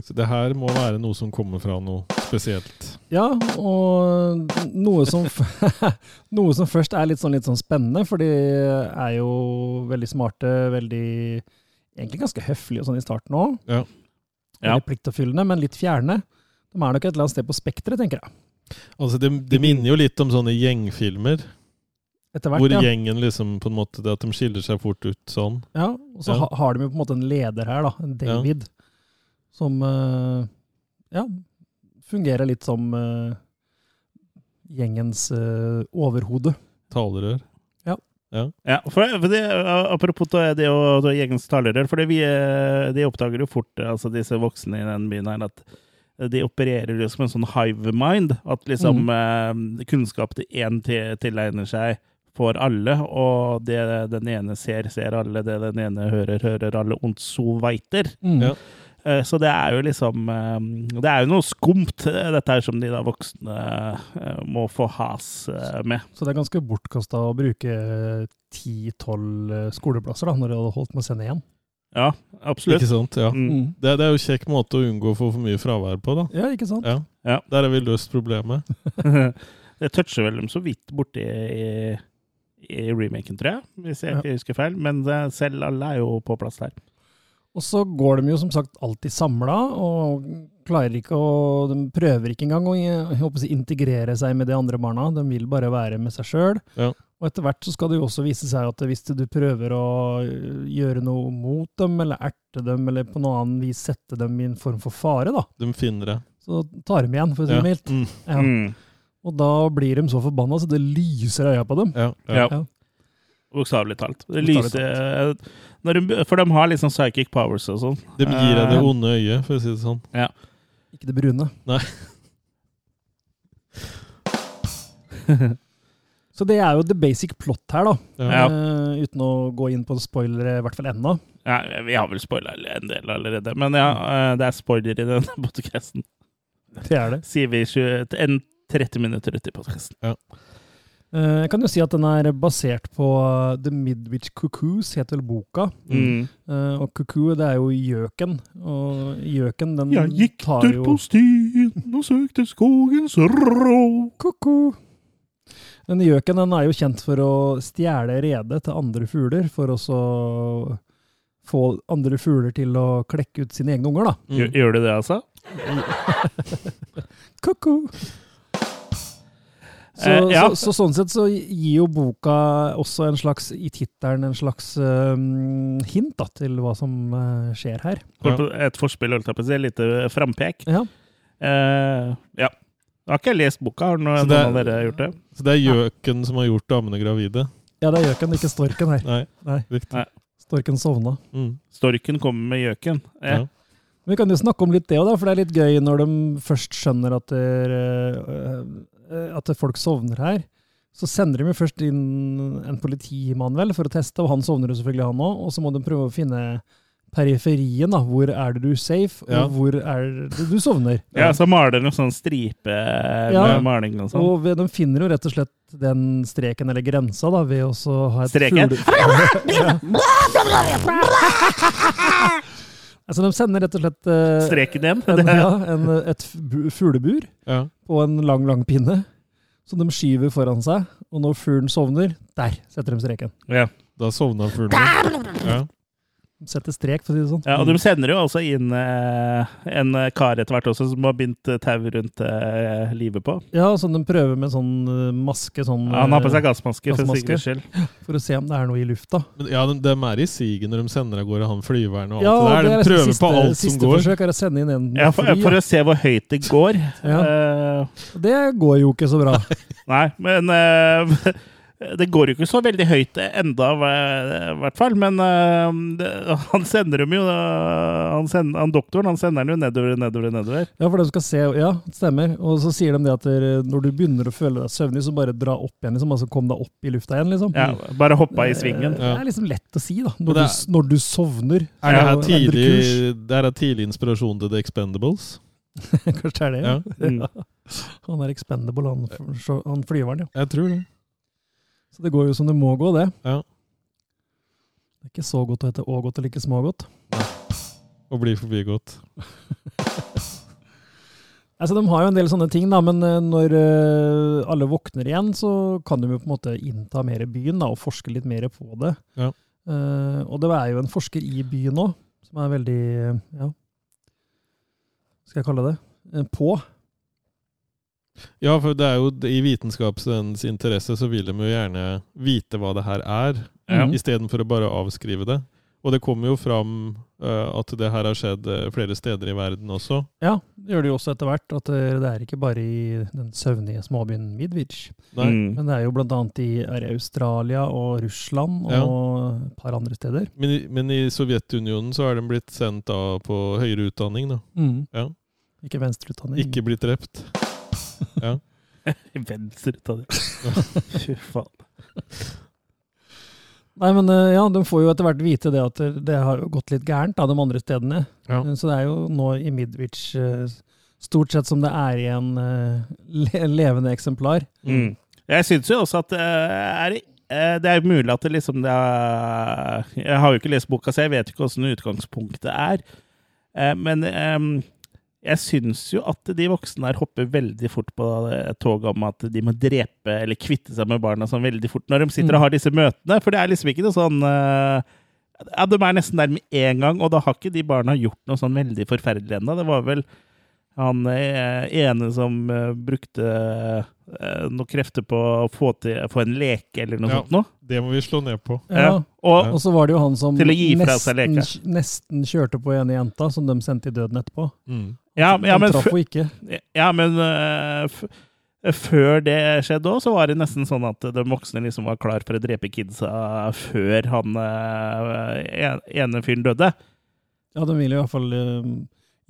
Så det her må være noe som kommer fra noe spesielt. Ja, og noe som, noe som først er litt sånn, litt sånn spennende, for de er jo veldig smarte, veldig Egentlig ganske høflige og sånn i starten òg. Ja. Ja. Veldig pliktoppfyllende, men litt fjerne. De er nok et eller annet sted på spekteret, tenker jeg. Altså, det, det minner jo litt om sånne gjengfilmer. Etter hvert, Hvor ja. gjengen liksom på en måte det At de skiller seg fort ut sånn. Ja, og så Ja. har de jo på en måte en leder her, da, en David, som eh, ja, fungerer litt som eh, gjengens eh, overhode. Talerør. Ja. Ja. Ja, for, for det, apropos det, det å det å gjengens talerør, for det vi, de oppdager jo fort, altså disse voksne i den byen her, at de opererer jo som en sånn hive mind. At liksom eh, kunnskap til én til, tilegner seg, for alle, og det den ene ser, ser alle, det den ene hører, hører alle, und so weiter. Mm. Ja. Eh, Så det er jo liksom eh, Det er jo noe skumt, eh, dette her som de da voksne må få has med. Så det er ganske bortkasta å bruke ti-tolv skoleplasser da, når du hadde holdt med å sende igjen. Ja, absolutt. Ikke sant? Ja. Mm. Det, det er jo en kjekk måte å unngå å få for mye fravær på, da. Ja, ikke sant? Ja. Ja. Der har vi løst problemet. det toucher vel dem så vidt borti i, i remaken, tror jeg, hvis jeg ikke husker feil. Men selv alle er jo på plass der. Og så går de jo som sagt alltid samla, og klarer ikke å De prøver ikke engang å håper integrere seg med de andre barna, de vil bare være med seg sjøl. Ja. Og etter hvert så skal det jo også vise seg at hvis du prøver å gjøre noe mot dem, eller erte dem, eller på noe annet vis sette dem i en form for fare, da, De finner det. så tar de igjen, for å si det mildt. Mm. Ja. Mm. Og da blir de så forbanna så det lyser i øya på dem. Ja. Ja. Ja. Bokstavelig talt. Det lyser eh, når de, For de har liksom psychic powers og sånn. De gir deg det Eh, onde øyet, for å si det sånn. Ja. Ikke det brune. Nei. Så det er jo the basic plot her, da. Ja. Uh, uten å gå inn på spoilere, i hvert fall ennå. Ja, vi har vel spoila en del allerede, men ja, uh, det er spoiler i denne podkasten. Det er det. Sier vi 20, en 30 minutter ute i podkasten. Eh, Jeg kan jo si at den er basert på uh, The Midwich Cuckoos, heter vel boka. Mm. Eh, Og cuckoo, det er jo gjøken. Og gjøken, den tar jo Jeg gikk der på stien og søkte skogens rå. Ko-ko. Den gjøken den er jo kjent for å stjele redet til andre fugler, for å få andre fugler til å klekke ut sine egne unger, da. Gjør, gjør du det, altså? Ko-ko. Så, Eh, ja. så, så sånn sett så gir jo boka også en slags, i tittelen, en slags um, hint da, til hva som uh, skjer her. Ja. Et forspill, holdt jeg på å si. Et lite frampek. Ja. Eh, ja. Jeg har ikke lest boka. Har noen, det er- noen av dere gjort det? Så det er gjøken som har gjort damene gravide? Ja, det er gjøken, ikke storken her. Nei, riktig. Nei. Storken sovna. Mm. Storken kommer med gjøken. Eh, Ja. Vi kan jo snakke om litt det òg, for det er litt gøy når de først skjønner at, det, eh, at folk sovner her. Så sender de først inn en politimann vel, for å teste, og han sovner jo selvfølgelig han òg. Og så må de prøve å finne periferien. da, Hvor er det du er safe, og Ja. hvor er det du sovner? Ja, så maler de sånn stripe med Ja. maling og sånn. Og de finner jo rett og slett den streken, eller grensa, da, ved å ha et Streken? altså, de sender rett og slett eh, Streken hjem? En, ja, en, et fu- fuglebur Ja. på en lang, lang pinne, som de skyver foran seg. Og når fuglen sovner, der setter de streken. Ja. Da sovna fuglen. Ja. De setter strek, for å si det sånn. Ja, og de sender jo også inn eh, en kar etter hvert også, som har bindt eh, tau rundt eh, livet på. Ja, sånn de prøver med sånn eh, maske, sånn Ja, han har på seg gassmaske, gassmaske, for sikkerhets skyld. For å se om det er noe i lufta. Men ja, de, de er i siget når de sender av gårde han flyveren og alt Ja, det der. det De er prøver siste, på alt som siste går. forsøk er å sende inn en Ja, for, fly. for å se hvor høyt det går. Eh, Det går jo ikke så bra. Nei, men eh, det går jo ikke så veldig høyt enda, i hvert fall. Men eh, det, han sender dem jo han, sender, han Doktoren han sender den jo nedover, nedover, nedover. Ja, for de skal se, ja, det stemmer. Og så sier de det at når du begynner å føle deg søvnig, så bare dra opp igjen, liksom. Altså kom deg opp i lufta igjen, liksom. Ja, bare hoppa i svingen. Det er liksom lett å si, da. Når, det du, når du sovner. Er det her tidlig, det her er tidlig inspirasjon til The Expendables? Kanskje det er det, ja. Ja. ja. Han er expendable, han, han flyveren, ja. Jeg tror det. Så det går jo som det må gå, det. Ja. Det er ikke så godt å hete Ågot eller ikke smågodt. Og bli forbigått. Altså, de har jo en del sånne ting, da, men eh, når eh, alle våkner igjen, så kan de jo på en måte innta mer byen da, og forske litt mer på det. Ja. Uh, og det er jo en forsker i byen òg, som er veldig Ja, skal jeg kalle det? På. Ja, for det er jo i vitenskapens interesse så vil de jo gjerne vite hva det her er, Ja. istedenfor å bare avskrive det. Og det kommer jo fram uh, at det her har skjedd flere steder i verden også. Ja, det gjør det jo også etter hvert. At det, er ikke bare i den søvnige småbyen Midwich. Nei. Mm. Men det er jo annet i er Australia og Russland og Ja. et par andre steder. Men, i- men i Sovjetunionen så har de blitt sendt da på høyere utdanning, da. Mm. Ja. Ikke venstreutdanning. Ikke blitt drept. Ja. Venstre ut av det. Fy faen. Nei, men eh, ja, de får jo etter hvert vite det at det, har jo gått litt gærent da, de andre stedene. Ja. Eh, Så det er jo nå i Midwich eh, stort sett som det er igjen le levende eksemplar. Mm. Jeg syns jo også at det er, det er mulig at det liksom det er, Jeg har jo ikke lest boka, så jeg vet ikke åssen utgangspunktet er. Men jeg syns jo at de voksne her hopper veldig fort på toget om at de må drepe eller kvitte seg med barna sånn veldig fort når de sitter og har disse møtene. For det er liksom ikke noe sånn eh, ja, De er nesten der med en gang, og da har ikke de barna gjort noe sånn veldig forferdelig ennå. Det var vel han eh, ene som eh, brukte noen krefter på å få, til, få en leke eller noe Ja, sånt noe. Det må vi slå ned på. Ja. Og, Og så var det jo han som nesten, nesten kjørte på ene jenta, som de sendte i døden etterpå. Mm. Ja, ja, han men, traff henne ikke. ja, men eh, f før det skjedde òg, så var det nesten sånn at de voksne liksom var klar for å drepe kidsa før han eh, ene fyren døde. Ja, de ville i hvert fall eh,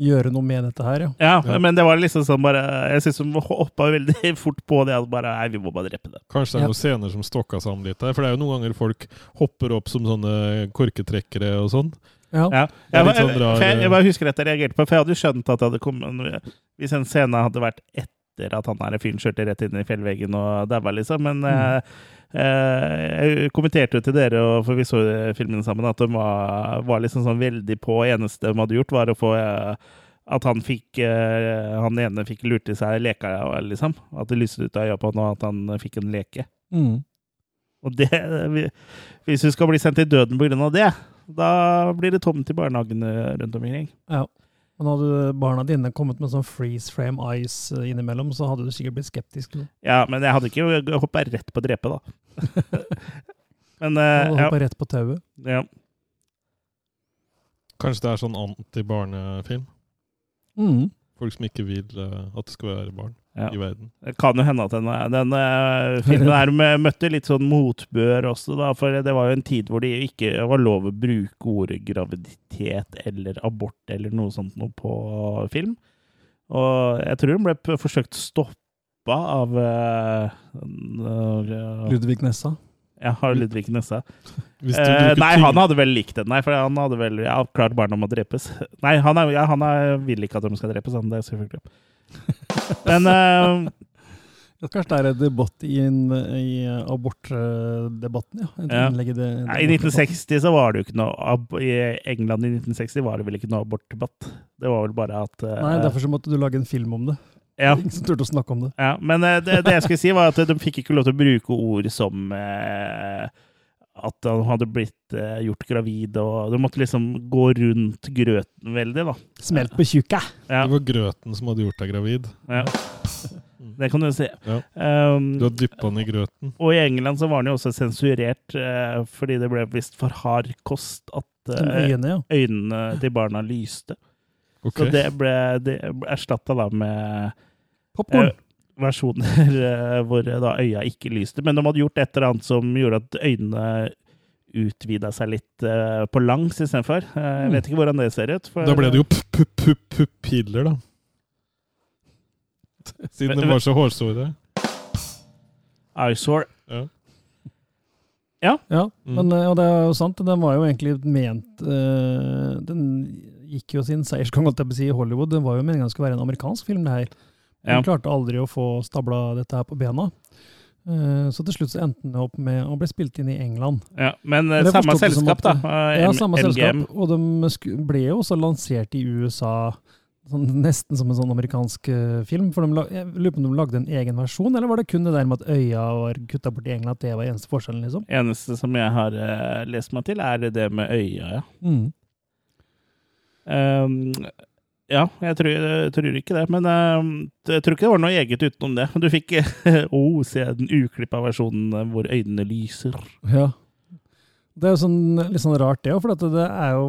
gjøre noe med dette her, ja. Ja, Ja. men det var liksom sånn bare Jeg syns de hoppa veldig fort på det at bare Nei, vi må bare drepe det. Kanskje det Ja. er noen scener som stokka sammen litt der. For det er jo noen ganger folk hopper opp som sånne korketrekkere og sånn. Ja. Ja. Jeg, sånn bare- rar- jeg, jeg bare husker at jeg reagerte på For jeg hadde skjønt at det hadde kommet Hvis en scene hadde vært etter at han her fyren kjørte rett inn i fjellveggen og daua, liksom. Men Mm. eh, eh, jeg kommenterte jo til dere, og for vi så filmene sammen, at de var, var liksom sånn veldig på. Eneste de hadde gjort, var å få eh, at han fikk eh, Han ene fikk lurt i seg leka, liksom. At det lyste ut av øya på han, og at han fikk en leke. Mm. Og det Hvis du skal bli sendt til døden på grunn av det, da blir det tomt i barnehagene rundt omkring. Ja. Men hadde barna dine kommet med sånn freeze frame eyes eh, innimellom, så hadde du sikkert blitt skeptisk. Eller? Ja, men jeg hadde ikke hoppa rett på drepe, da. men uh, hadde ja. hoppet rett på tauet. ja. Kanskje det er sånn anti-barnefilm? Mm. Folk som ikke vil eh, at det skal være barn Ja. i verden. Det kan jo hende at den, den eh, filmen her møtte litt sånn motbør også, da. For det var jo en tid hvor det ikke var lov å bruke ordet graviditet eller abort eller noe sånt noe på film. Og jeg tror den ble p- forsøkt stoppa av uh, uh, Ludvig Nessa. Ja, har Ludvig Nessa. Hvis du Eh, nei, han hadde vel likt den, nei, for han hadde vel ja, klart barna må drepes. Nei, han, er, ja, han er, vil ikke at de skal drepes, han, det er selvfølgelig. Men eh, kanskje det er en debatt i, i abortdebatten, ja. Ja. Nei, I 1960 så var det jo ikke noe ab I England i 1960 var det vel ikke noe abortdebatt. Det var vel bare at eh, Nei, derfor så måtte du lage en film om det. Ja. Ingen som turte å snakke om det. ja, Men eh, det, det jeg skulle si, var at de fikk ikke lov til å bruke ord som eh, at han hadde blitt eh, gjort gravid, og du måtte liksom gå rundt grøten veldig, da. Smelt på tjukka! Ja. Det var grøten som hadde gjort deg gravid. Ja. Det kan du si. Ja. Um, Du har dyppa den i grøten. Og i England så var den jo også sensurert eh, fordi det ble visst for hard kost at Som eh, øyne, ja. øynene til barna lyste. Ok. Så det ble, det ble erstatta da med Popcorn. eh, versjoner eh, hvor eh, da øya ikke lyste. Men de hadde gjort et eller annet som gjorde at øynene utvida seg litt eh, på langs istedenfor. Uh, jeg vet ikke hvordan det ser ut. for- Da ble det jo pupp-pupp-pupiller, da. Siden de var så hårsåre. Eyesore. Ja. Ja. Ja, Mm. men eh, og det er jo sant. Den var jo egentlig ment uh, Den gikk jo sin seiersgang i Hollywood. Det var jo meningen det skulle være en amerikansk film, det her. Den Ja. klarte aldri å få stabla dette her på bena. Eh, så til slutt så endte den opp med å bli spilt inn i England. Ja, men eh, Men samme selskap, at- da. Ja, samme MGM. selskap. Og de ble jo også lansert i USA sånn, nesten som en sånn amerikansk eh, film. For de, jeg lurer på om de lagde en egen versjon, eller var det kun det der med at øya var kutta bort i England, at det var eneste forskjellen, liksom? Eneste som jeg har uh, lest meg til, er det med øya, ja. Mm. Um, ja, jeg tror, jeg tror ikke det. Men um, jeg tror ikke det var noe eget utenom det. Du fikk oh, se den uklippa versjonen eh, hvor øynene lyser. Ja. Det er jo sånn, litt sånn rart, det òg, for at det er jo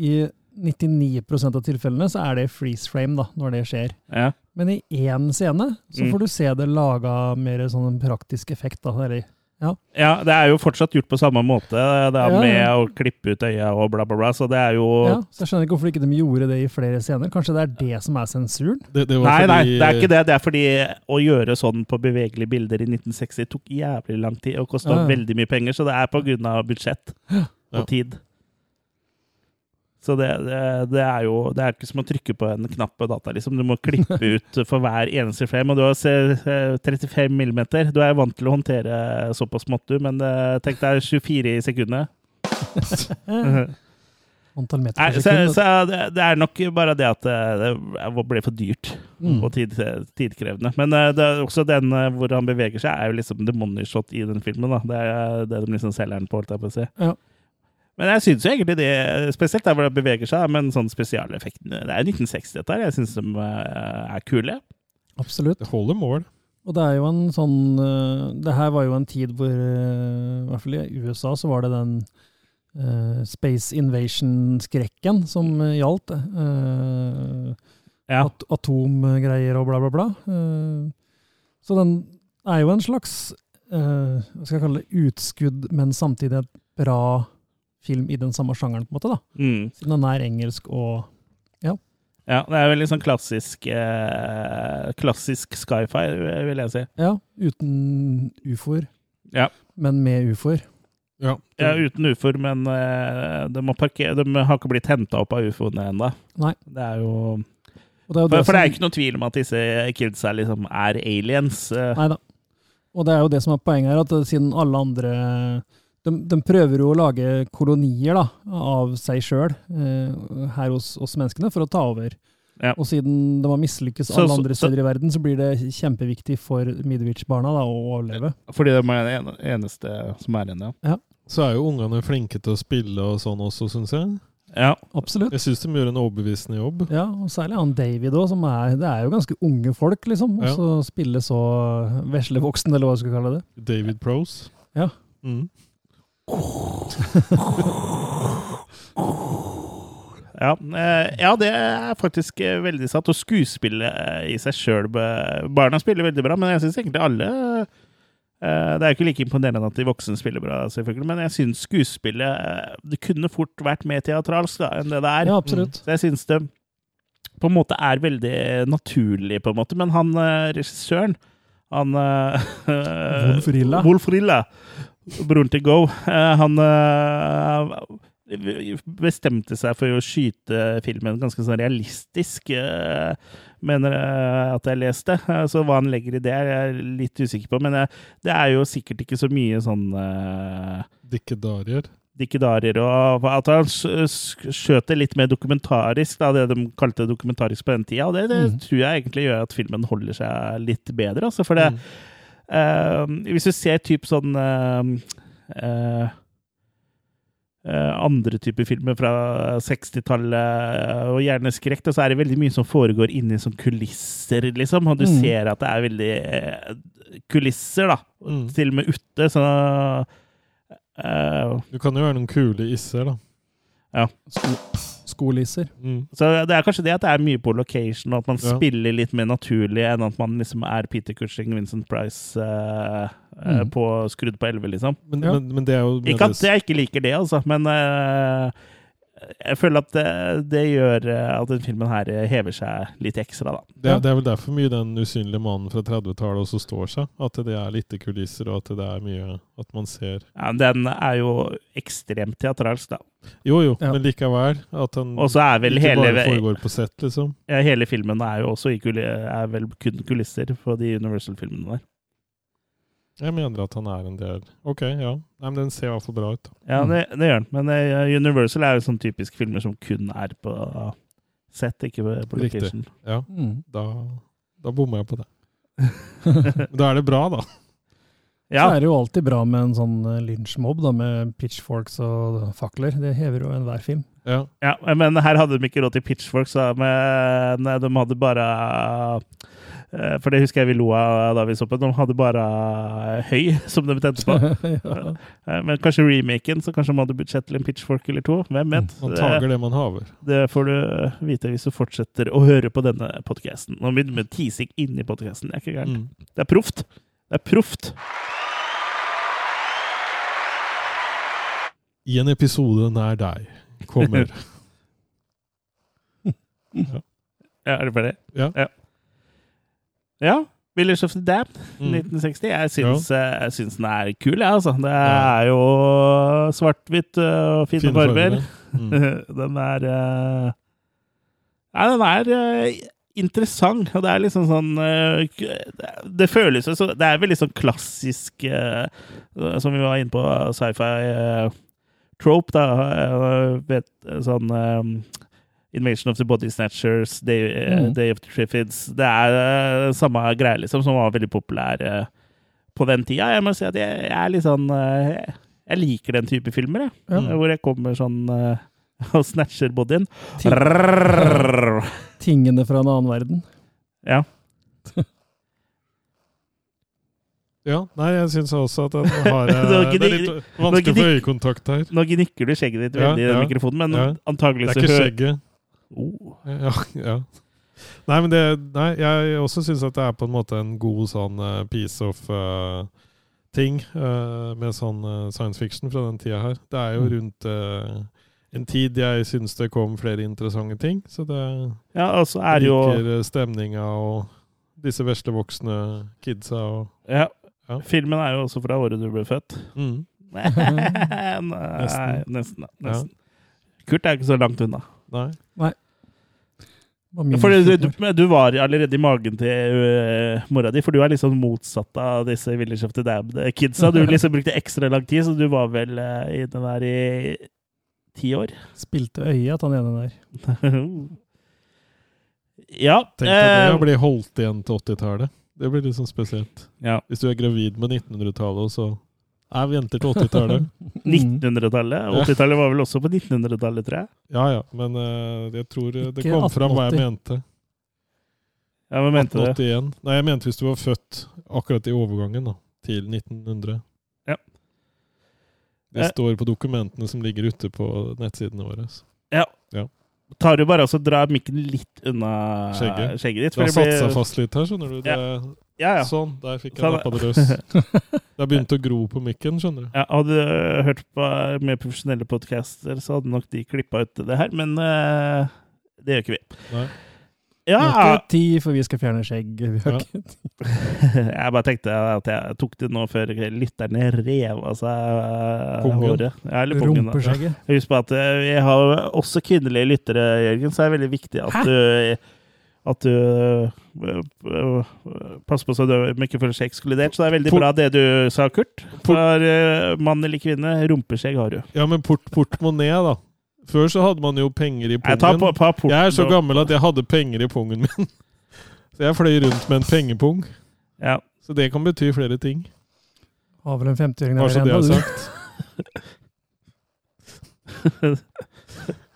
i 99% av tilfellene så er det freeze frame da, når det skjer. Ja. Men i én scene så Mm. får du se det laga mer sånn praktisk effekt. da, eller, ja. ja, det er jo fortsatt gjort på samme måte, det er Ja, med å klippe ut øya og bla, bla, bla. Så det er jo ja. Så jeg skjønner ikke hvorfor ikke de gjorde det i flere scener. Kanskje det er det som er sensuren? Det, det var Nei, nei, det er ikke det. Det er fordi å gjøre sånn på bevegelige bilder i 1960 tok jævlig lang tid og kosta Ja, ja. veldig mye penger, så det er på grunn av budsjett og Ja. tid. Så det, det, det er jo Det er ikke som å trykke på en knapp på data, liksom. Du må klippe ut for hver eneste frame. Og du har eh, 35 millimeter. Du er vant til å håndtere såpass smått, du, men eh, tenk deg 24 i sekundet. Antall meter i per så, sekund. så det, det er nok bare det at eh, det ble for dyrt Mm. og tid, tidkrevende. Men eh, det er også den hvor han beveger seg, er jo liksom the money shot i den filmen. da. Det er det de liksom selger den på, holdt jeg på å si. Ja. Men jeg syns egentlig det, spesielt der hvor det beveger seg, men sånn spesialeffektene Det er 1960, dette her. Jeg syns de eh, er kule. Absolutt. Det holder mål. Og det er jo en sånn eh, Det her var jo en tid hvor eh, I hvert fall i USA så var det den uh, Space Invasion-skrekken som gjaldt. Uh, Ja. at, atomgreier og bla, bla, bla. Uh, så den er jo en slags eh, hva skal jeg kalle det, utskudd, men samtidig et bra film i den samme sjangeren, på en måte. da. Mm. Siden den er engelsk og ja. Ja, det er veldig sånn klassisk eh, Klassisk sci-fi, vil jeg si. ja uten ufoer, Ja. men med ufoer. Ja. Ja, uten ufoer, men eh, de, må parkere, de har ikke blitt henta opp av ufoene ennå. Det er jo Og det er jo For, det for det er ikke noe tvil om at disse kidsa liksom er aliens. eh. Nei da. Og det er jo det som er poenget her, at siden alle andre de, de prøver jo å lage kolonier da, av seg sjøl eh, her hos oss menneskene for å ta over. Ja. Og siden de har mislykkes Så- alle andre så- steder i verden, så blir det kjempeviktig for Midwich-barna å overleve. Fordi de er det eneste som er igjen, ja. ja. Så er jo ungene flinke til å spille og sånn også, syns jeg. Ja. Absolutt. Jeg syns de gjør en overbevisende jobb. Ja, og særlig han David òg, som er Det er jo ganske unge folk, liksom. Og Ja. så spille så veslevoksen, eller hva du skal kalle det. David Prose. Ja. Mm. Ja, eh, ja, det er faktisk eh, veldig satt. Og skuespillet eh, i seg sjøl Barna spiller veldig bra, men jeg syns egentlig alle Det er jo ikke like imponerende at de voksne spiller bra, selvfølgelig, men jeg syns skuespillet Det kunne fort vært mer teatralsk da, enn det det er. Ja, absolutt. Så jeg syns det på en måte er veldig naturlig, på en måte. Men han regissøren, han Wolf Rilla. Wolf Rilla, broren til Go, eh, han eh, bestemte seg for å skyte filmen ganske sånn realistisk, eh, mener jeg at jeg leste. Så hva han legger i det, er jeg litt usikker på. Men det er jo sikkert ikke så mye sånn Dikkedarier. dikkedarier, og at han skjøt det litt mer dokumentarisk, da, det de kalte dokumentarisk på den tida. Og det, det Mm. tror jeg egentlig gjør at filmen holder seg litt bedre. Altså, for det, Mm. Eh, hvis du ser typ sånn eh, eh, andre typer filmer fra 60-tallet, og gjerne skrekk, så er det veldig mye som foregår inni sånn kulisser, liksom. Og du Mm. ser at det er veldig kulisser, da. Mm. Til og med ute. Så uh, Du kan jo være noen kule isser, da. Ja. Sko skolisser. Mm. Så det er kanskje det at det er mye på location, og at man Ja. spiller litt mer naturlig enn at man liksom er Peter Cushing, Vincent Price eh, Mm. på skrudd på 11, liksom. Men, Ja. men, men det er jo Ikke at jeg ikke liker det, altså, men eh, jeg føler at det, det gjør eh, at den filmen her hever seg litt ekstra, da. Det, er- det er vel derfor mye den usynlige mannen fra 30-tallet også står seg. At det er litt kulisser, og at det er mye At man ser Ja, den er jo ekstremt teatralsk, da. Jo, jo, Ja. men likevel. At den er vel ikke hele, bare foregår på sett, liksom. ja, hele filmen er jo også i er vel kun kulisser på de Universal-filmene der. Jeg mener at han er en del Ok, ja. Nei, men den ser i hvert fall bra ut. Ja, Mm. det, det gjør den. Men uh, Universal er jo sånn typisk filmer som kun er på sett, ikke på, location. Riktig. Ja, Mm. da, da bommer jeg på det. Da er det bra, da. Ja, Så er det jo alltid bra med en sånn eh, lynsjmobb da, med pitchforks og fakler. Det hever jo enhver film. Ja. ja, men her hadde de ikke råd til pitchforks, da, men de hadde bare eh, For det husker jeg vi lo av da vi så på. De hadde bare høy, som de tente på. ja. Eh, Men kanskje remaken, så kanskje de hadde budsjett til en pitchfork eller to. Hvem vet? Man tager det man haver. det får du vite hvis du fortsetter å høre på denne podkasten. Nå begynner vi med teasing inni podkasten. Det er ikke gærent. Mm. Det er proft. Det er proft. I en episode nær deg kommer Ja, er du ferdig? Ja. Ja. Ja. Village of the Damned, Mm. 1960. Jeg syns, eh, jeg syns den er kul, jeg, altså. Det er jo svart-hvitt og fine, Fine farger. Mm. den er eh, Nei, den er eh, interessant, og det er liksom sånn eh, det- føles jo så Det er veldig sånn klassisk, eh, som vi var inne på, sci-fi eh, trope, da. eh, vet, sånn eh, Invasion of the Body Snatchers, Day, eh, Mm. Day of the Triffids Det er eh, samme greie, liksom, som var veldig populær eh, på den tida. Jeg må si at jeg, jeg er litt sånn eh, Jeg liker den type filmer, jeg. Ja. Hvor jeg kommer sånn og snatcher bodyen. Ting- Tingene fra en annen verden. Ja. Ja, nei, jeg syns også at den har Det Det er litt vanskelig å få øyekontakt her. Nå gnikker du skjegget ditt Ja, veldig i den ja. mikrofonen, men Ja. antagelig Det så er ikke skjegget. Oh. Ja, ja. Nei, men det Nei, jeg også syns at det er på en måte en god sånn eh, piece of uh, ting uh, med sånn uh, science fiction fra den tida her. Det er jo Mm. rundt en tid jeg syns det kom flere interessante ting, så det Ja, altså er jo stemninga og disse veslevoksne kidsa og ja. Ja. Filmen er jo også fra året du ble født. mm. Nei, nesten. Nesten. nesten. nesten. Kurt er ikke så langt unna. Nei. Nei. For du, du, du var allerede i magen til uh, mora di, for du er liksom motsatt av disse Village of the Damned-kidsa. Du liksom brukte ekstra lang tid, så du var vel uh, i den der i ti år. Spilte øyet at han ene der. ja. Tenk deg eh, å bli holdt igjen til 80-tallet. Det blir sånn spesielt. ja. Hvis du er gravid med 1900-tallet, og så Vi venter til 80-tallet. 1900-tallet. 80-tallet var vel også på 1900-tallet, tror jeg. Ja ja, men eh, jeg tror eh, det Ikke kom fram hva jeg mente. Ja, Hva mente du? 1881. Nei, jeg mente hvis du var født akkurat i overgangen da, til 1900. Ja. Det jeg... står på dokumentene som ligger ute på nettsidene våre. Ja. Ja. Tar du bare og så drar mikken litt unna Skjegget. ditt? Det har satt blir- seg fast litt her, skjønner du. Det, Ja, ja. ja. Sånn, der fikk jeg Sånn, nappa det løs. Det har begynt å gro på mikken, skjønner du. Ja, hadde du hørt på mer profesjonelle podcaster, så hadde nok de klippa ut det her, men uh, det gjør ikke vi. Nei. Vi har er ikke tid, for vi skal fjerne skjegg. Vi har Ja. ikke jeg bare tenkte at jeg tok det nå før lytterne rev av seg eh, håret. Ja, rumpeskjegget. Husk på at eh, vi har også kvinnelige lyttere, Jørgen, så er det veldig viktig at Hæ? du at du øh, øh, passer på så du ikke føler seg ekskludert. Så det er veldig Port- bra det du sa, Kurt. For øh, mann eller kvinne, rumpeskjegg har du. Ja, men port, portemonnaie, da. Før så hadde man jo penger i Jeg på, pungen. på Jeg er så gammel at jeg hadde penger i pungen min. Så jeg fløy rundt med en pengepung. Ja. Så det kan bety flere ting. Har vel en 50-åring Bare så der det er ennå,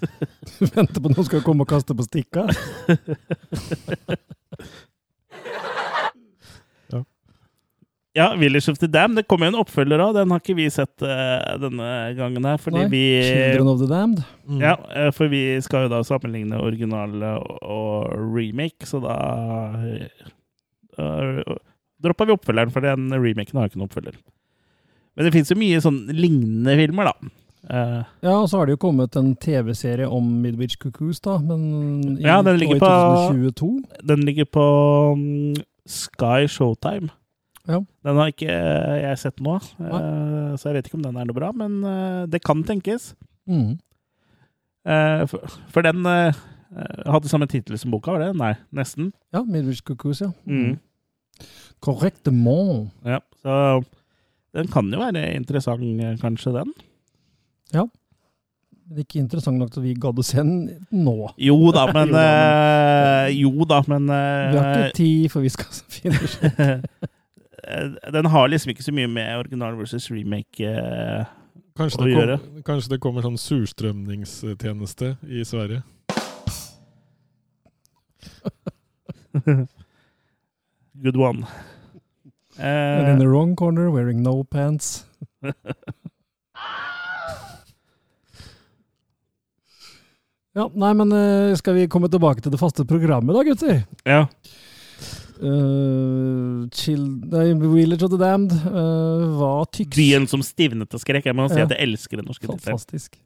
du. Venter på at noen skal komme og kaste på stikka. Ja, Village of the Dam. Det kommer jo en oppfølger av. Den har ikke vi sett uh, denne gangen her. Fordi Nei, vi Children of the Damned. Mm. Ja, eh, for vi skal jo da sammenligne original og, og remake, så da uh, droppa vi oppfølgeren, for den remaken har ikke noen oppfølger. Men det fins jo mye sånn lignende filmer, da. Eh, Ja, og så har det jo kommet en TV-serie om Midwich Cuckoos, da. Men i, Ja, den ligger og i på- den ligger på mm, Sky Showtime. Ja. Den har ikke eh, jeg sett nå, uh, så jeg vet ikke om den er noe bra, men uh, det kan tenkes. Mm. For, for den hadde samme tittel som boka, var det? Nei, nesten. Ja, Midwich Cuckoos, ja. Mm. Correctement. Ja, så den kan jo være interessant, kanskje, den. Men ikke interessant nok til at vi gadd å se den nå. Jo da, men Jo da, eh, Jo da, men eh, Vi har ikke tid, for vi skal finne eh, Den har liksom ikke så mye med original versus remake eh, Kanskje å det, gjøre. kom, kanskje det kommer sånn surstrømningstjeneste i Sverige. Good one. Uh, in Eh, the wrong corner, wearing no pants. Ja, nei, men eh, skal vi komme tilbake til det faste programmet da, gutter? ja. Uh, chill, nei, Village of the Damned. uh, var tyks Byen som stivnet av skrekk. Jeg må si Ja. at jeg elsker den norske tittelen. Fantastisk.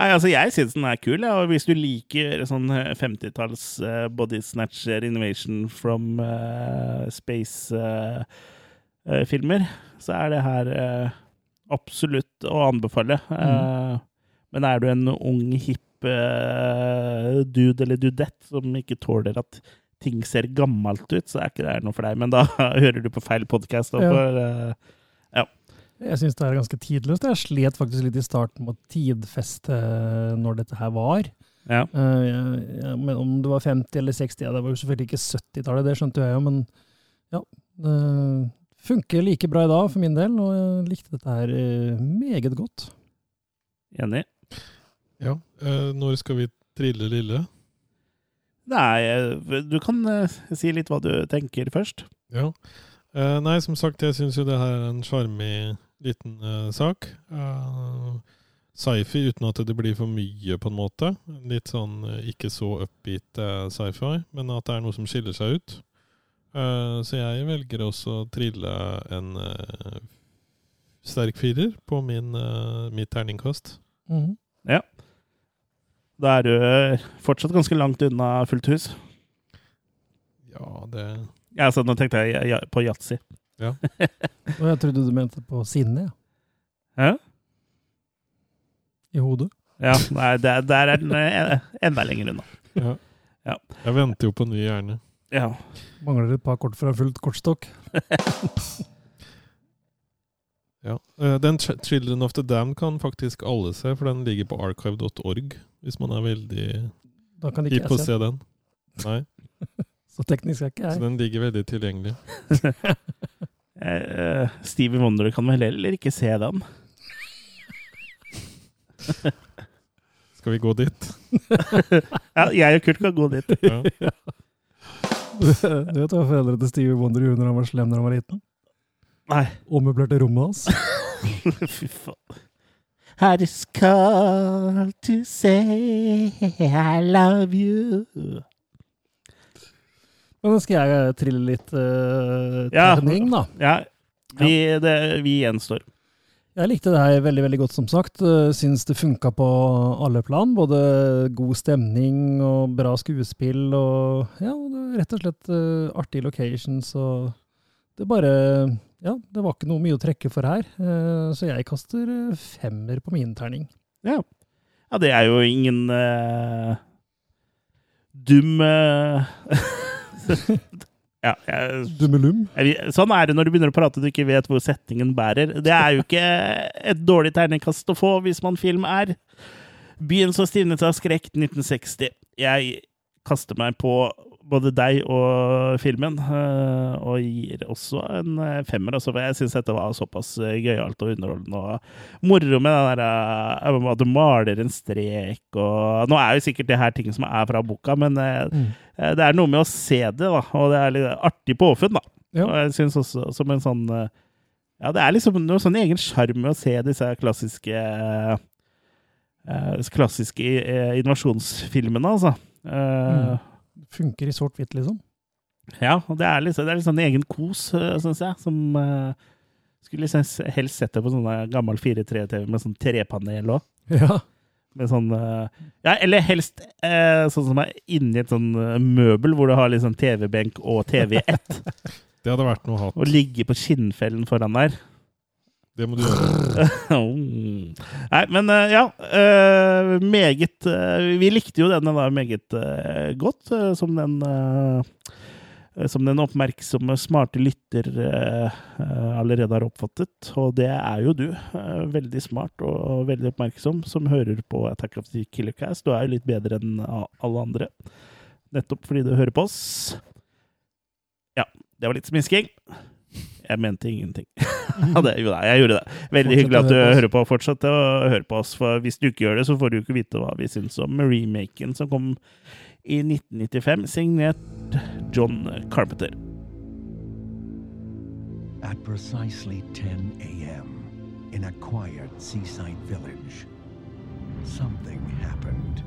Nei, altså, jeg syns den er kul. Ja. og Hvis du liker sånn eh, 50-talls uh, body snatcher, innovation from uh, space-filmer, så er det her eh, absolutt å anbefale. Eh, men er du en ung, hipp uh, dude eller dudette som ikke tåler at ting ser gammelt ut, så er ikke det noe for deg. Men da hører du på feil podkast. Ja. Ja. ja. Jeg syns det er ganske tidløst. Jeg slet faktisk litt i starten med å tidfeste når dette her var. Ja. Eh, men om det var 50 eller 60, ja, det var jo selvfølgelig ikke 70-tallet, det skjønte jeg jo, men ja. Det funker like bra i dag for min del, og jeg likte dette her eh, meget godt. Enig. Ja. Eh, når skal vi trille lille? Nei, eh, du kan eh, si litt hva du tenker først. Ja. Eh, nei, som sagt, jeg syns jo det her er en sjarmig liten sak. Uh, sci-fi uten at det blir for mye, på en måte. Litt sånn ikke så upbeat sci-fi, men at det er noe som skiller seg ut. Eh, så jeg velger også å trille en sterk firer på min, mitt terningkast. Mhm. Ja. Da er du eh, fortsatt ganske langt unna fullt hus. Ja, det Ja, altså, nå tenkte jeg ja, på yatzy. Ja. Og jeg trodde du mente på sinne, ja. Hæ? I hodet. Ja, nei, der, der er den eh, enda lenger unna. Ja. Ja. Jeg venter jo på ny hjerne. Ja. Mangler et par kort fra fullt kortstokk. Ja. Eh, Den 'Children of the Damned' kan faktisk alle se, for den ligger på archive.org, hvis man er veldig Da keen på å se den. Nei, Så teknisk er ikke jeg. så den ligger veldig tilgjengelig. Eh, Stevie Wonder kan vel heller ikke se den. Skal vi gå dit? Ja, jeg og Kurt kan gå dit. Ja. Du vet hva foreldrene til Stevie Wonder gjorde når han var slem når han var liten? Nei. Ommøblerte rommet hans. Fy faen. I just call to say I love you. Men nå skal jeg trille litt uh, Ja. terning, da. Ja, vi, det, vi gjenstår. Jeg likte det her veldig veldig godt, som sagt. Uh, Syns det funka på alle plan. Både god stemning og bra skuespill og ja, det var rett og slett uh, artige locations. Og det bare Ja, det var ikke noe mye å trekke for her. Uh, så jeg kaster uh, femmer på min terning. Ja. ja, det er jo ingen uh, dum uh, Ja, jeg, Dummelum. sånn er det når du begynner å prate og du ikke vet hvor settingen bærer. Det er jo ikke et dårlig terningkast å få hvis man film er. Byen som stivnet av skrekk 1960. Jeg kaster meg på både deg og filmen, eh, og gir også en eh, femmer. Altså, for jeg syns dette var såpass eh, gøyalt og underholdende. Og moro med den der, at du maler en strek og Nå er jo sikkert det her ting som er fra boka, men Mm. det er noe med å se det, da. Og det er litt artig påfunn, da. Ja. Og jeg syns også som en sånn Ja, det er liksom noe sånn egen sjarm med å se disse klassiske klassiske innovasjonsfilmene, altså. Eh, Funker i sort-hvitt, liksom. Ja, og det er liksom, det er liksom en egen kos, syns jeg, som uh, Skulle liksom helst sett det på sånn eh, gammel 4-3-TV med sånn trepanel òg. Ja. Med sånn uh, Ja, eller helst uh, sånn som er inni et sånn eh, møbel hvor du har liksom TV-benk og TV i ett. Det hadde vært noe hatt. og ligge på skinnfellen foran der. Det må du gjøre. Mm. Nei, men eh, ja. eh, meget eh, Vi likte jo denne da meget godt, som den som den oppmerksomme, smarte lytter allerede har oppfattet. Og det er jo du. veldig smart og veldig oppmerksom, som hører på Attack of the Killer Cast. Du er jo litt bedre enn alle andre. Nettopp fordi du hører på oss. Ja, det var litt smisking. Jeg mente ingenting. ja, det, jo da, jeg gjorde det. Veldig Fortsett hyggelig at du på hører på. Fortsett å høre på oss, for hvis du ikke gjør det, så får du ikke vite hva vi syns om remaken som kom i 1995, signert John Carpenter. At precisely 10 a.m., in a quiet seaside village, something happened.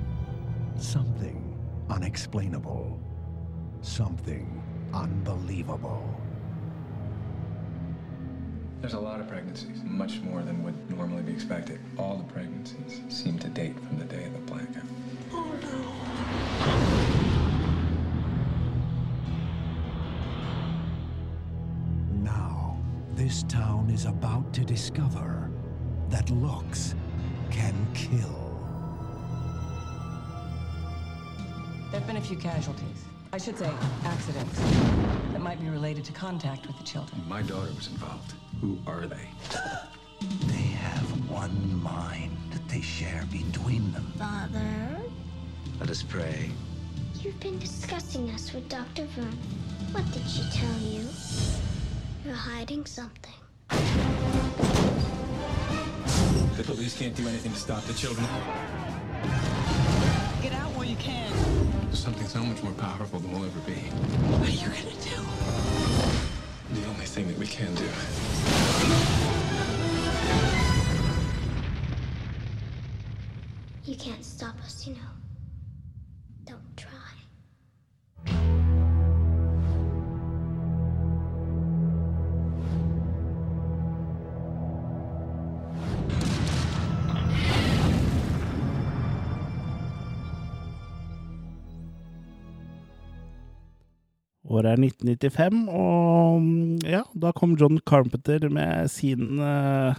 Something unexplainable. Something unbelievable. There's a lot of pregnancies, much more than would normally be expected. All the pregnancies seem to date from the day of the blackout. Now, this town is about to discover that looks can kill. There have been a few casualties. I should say accidents that might be related to contact with the children. My daughter was involved. Who are they? They have one mind that they share between them. Father, Let us pray. you've been discussing us with Dr. Vern. What did she tell you? You're hiding something. The police can't do anything to stop the children. Get out while you can. There's something so much more powerful than we'll ever be. What are you gonna do? The only thing that we can do. You can't stop us, you know. Året er 1995, og mm, ja, da kom John Carpenter med sin uh,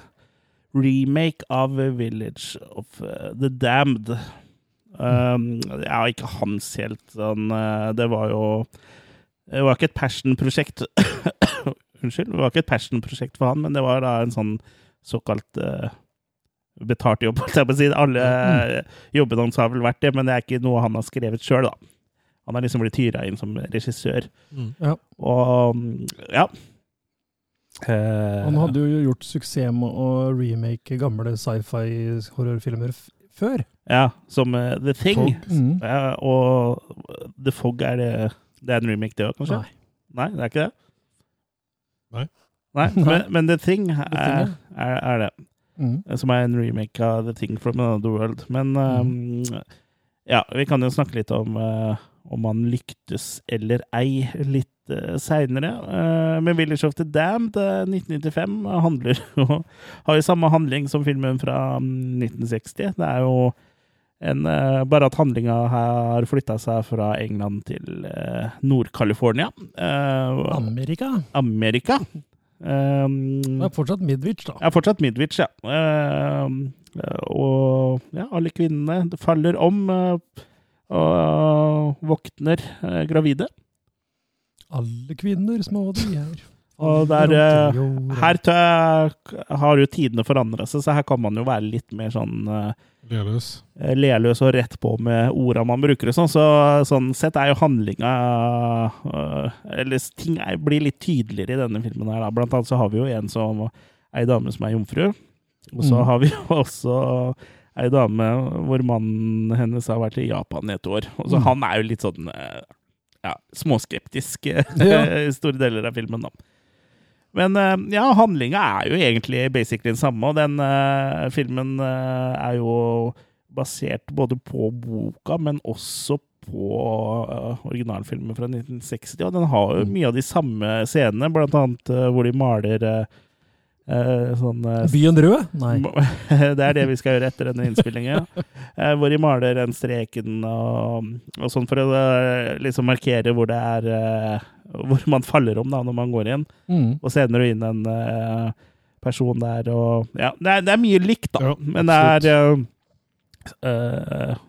remake av Village of eh, the Damned. Um, ja, ikke hans helt sånn eh, Det var jo Det var ikke et passion-prosjekt Unnskyld. Det var ikke et passion-prosjekt for han, men det var da en sånn såkalt uh, betalt jobb, holdt jeg på å si. Alle eh, jobbene hans har vel vært det, men det er ikke noe han har skrevet sjøl, da. Han har liksom blitt hyra inn som regissør. Mm. Ja. Og mm, ja. Eh, Han hadde jo gjort suksess med å remake gamle sci-fi-horrorfilmer før. Ja, som uh, The Thing. Mhm. Ja, og The Fog er det Det er en remake, det òg, kanskje? Nei. Nei, det er ikke det? Nei. Nei, Nei. Men, men The Thing Thing, er, er, er det. Mm. Som er en remake av The Thing from Another World. Men um, ja, vi kan jo snakke litt om uh, om han lyktes eller ei litt uh, seinere. Uh, men Village of the Damned, uh, 1995, handler jo Har jo samme handling som filmen fra um, 1960. Det er jo en, uh, bare at handlinga har flytta seg fra England til uh, Nord-California. Uh, Amerika. Amerika. Um, Det er fortsatt Midwich, da. ja, fortsatt Midwich, ja. Eh, og ja, alle kvinnene faller om eh, og våkner eh, gravide. Alle kvinner små de er. Og der, eh, her tør, jeg har jo tidene forandra seg, så her kan man jo være litt mer sånn eh, Leløs. eh, leløs og rett på med orda man bruker sånn. Så sånn sett er jo handlinga øh, Eller ting er, blir litt tydeligere i denne filmen her, da. Blant annet så har vi jo en som ei dame som er jomfru. Og så Mm. har vi jo også ei dame hvor mannen hennes har vært i Japan i et år. Og så Mm. han er jo litt sånn eh, ja, småskeptisk eh, Ja. i store deler av filmen, da. Men eh, ja, handlinga er jo egentlig basically den samme, og den uh, filmen uh, er jo basert både på boka, men også på uh, originalfilmen fra 1960. Og den har jo mye av de samme scenene, blant annet hvor de maler eh, sånn eh, Byen rød? Nei. det er det vi skal gjøre etter denne innspillingen. Eh, hvor de maler den streken og, og sånn for å eh, liksom markere hvor det er eh, Hvor man faller om da når man går inn. Mm. Og senere inn en eh, person der og Ja, det er, det er mye likt, da. Ja, men det er eh, eh,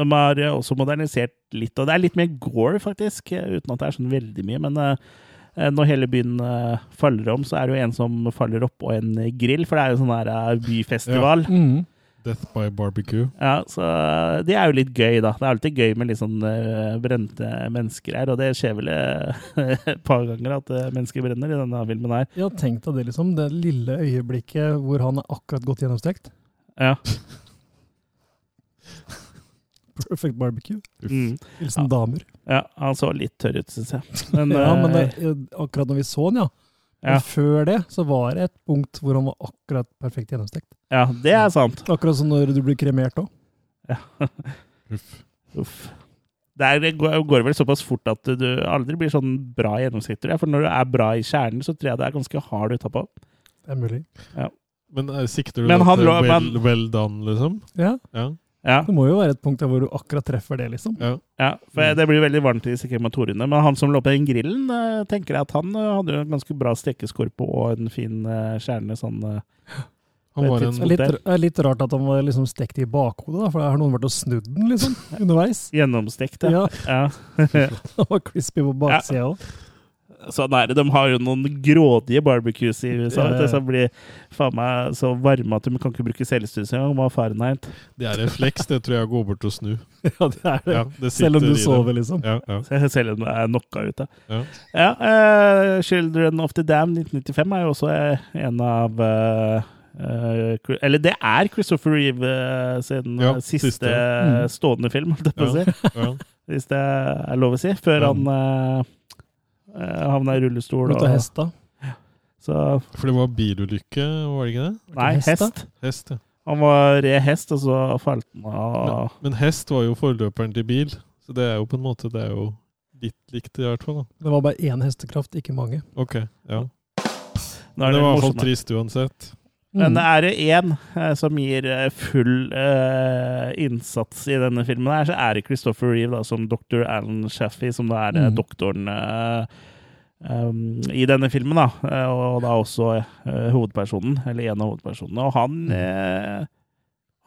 De har også modernisert litt, og det er litt mer gore, faktisk, eh, uten at det er sånn veldig mye. Men uh, eh, når hele byen eh, faller om, så er det jo en som faller oppå en grill, for det er jo sånn her byfestival. byfestival. Mm. Death by barbecue. Ja, så eh, det er jo litt gøy, da. Det er alltid gøy med litt sånn eh, brente mennesker her, og det skjer vel eh, et par ganger at eh, mennesker brenner i denne filmen her. Ja, tenk deg det, liksom. Det lille øyeblikket hvor han er akkurat godt gjennomstekt. Ja. Perfect barbecue. Mm. Hilsen damer. Ja, han så litt tørr ut, syns jeg. Men, ja, men det, eh, akkurat når vi så han, ja. Ja. Før det så var det et punkt hvor han var akkurat perfekt gjennomstekt. ja, det er sant. Akkurat som når du blir kremert òg. Ja. Uff. Uff. Der det går det vel såpass fort at du aldri blir sånn bra gjennomsiktig. tror. For når du er bra i kjernen, så tror jeg det er ganske hard utapå. Det er mulig. Ja. Men eh, sikter du Men han til well, men- well done, liksom? Ja. Ja. Ja. Det må jo være et punkt der hvor du akkurat treffer det, liksom. ja. Ja, for det blir veldig varmt i disse krematoriene. Men han som lå på den grillen, eh, tenker jeg at han eh, hadde jo en ganske bra stekeskorpe og en fin eh, kjerne sånn Han var en Det er litt, litt rart at han var liksom stekt i bakhodet, da, for har noen vært og snudd den, liksom, underveis. Gjennomstekt, ja. Ja. ja. Han var crispy på baksida òg. Sånn er det. De har jo noen grådige barbecues i USA Ja, ja. som blir faen meg så varme at de kan ikke bruke celsius engang. Må ha Fahrenheit. Det er refleks, det tror jeg går bort og snu. Ja, det er det. Ja, det Selv om du sover, dem. liksom. Ja, ja. Selv om du er knocka ut. Da. Ja. Ja, eh, 'Children of the Dam' 1995 er jo også eh, en av uh, Uh, Eller det er Christopher Reeve uh, sin Ja, siste, siste. Mm. stående film, holdt jeg på å si. ja. Hvis det er lov å si. Før Ja. han eh, havna i rullestol. og... hest, da. Så For det var bilulykke, var det ikke det? Nei, hest, hest. Hest, ja. Han var red hest, og så falt han av. Men, men hest var jo forløperen til bil, så det er jo på en måte Det er jo litt likt, i hvert fall. da. Det var bare én hestekraft, ikke mange. Ok, ja. Men det var i hvert fall trist uansett. Men Mm. er det én eh, som gir eh, full eh, innsats i denne filmen, her, så er det Christopher Reeve da, som dr. Alan Shaffey, som da er Mm. doktoren eh, um, i denne filmen. da, Og, Og da også eh, hovedpersonen, eller en av hovedpersonene. Og han, eh,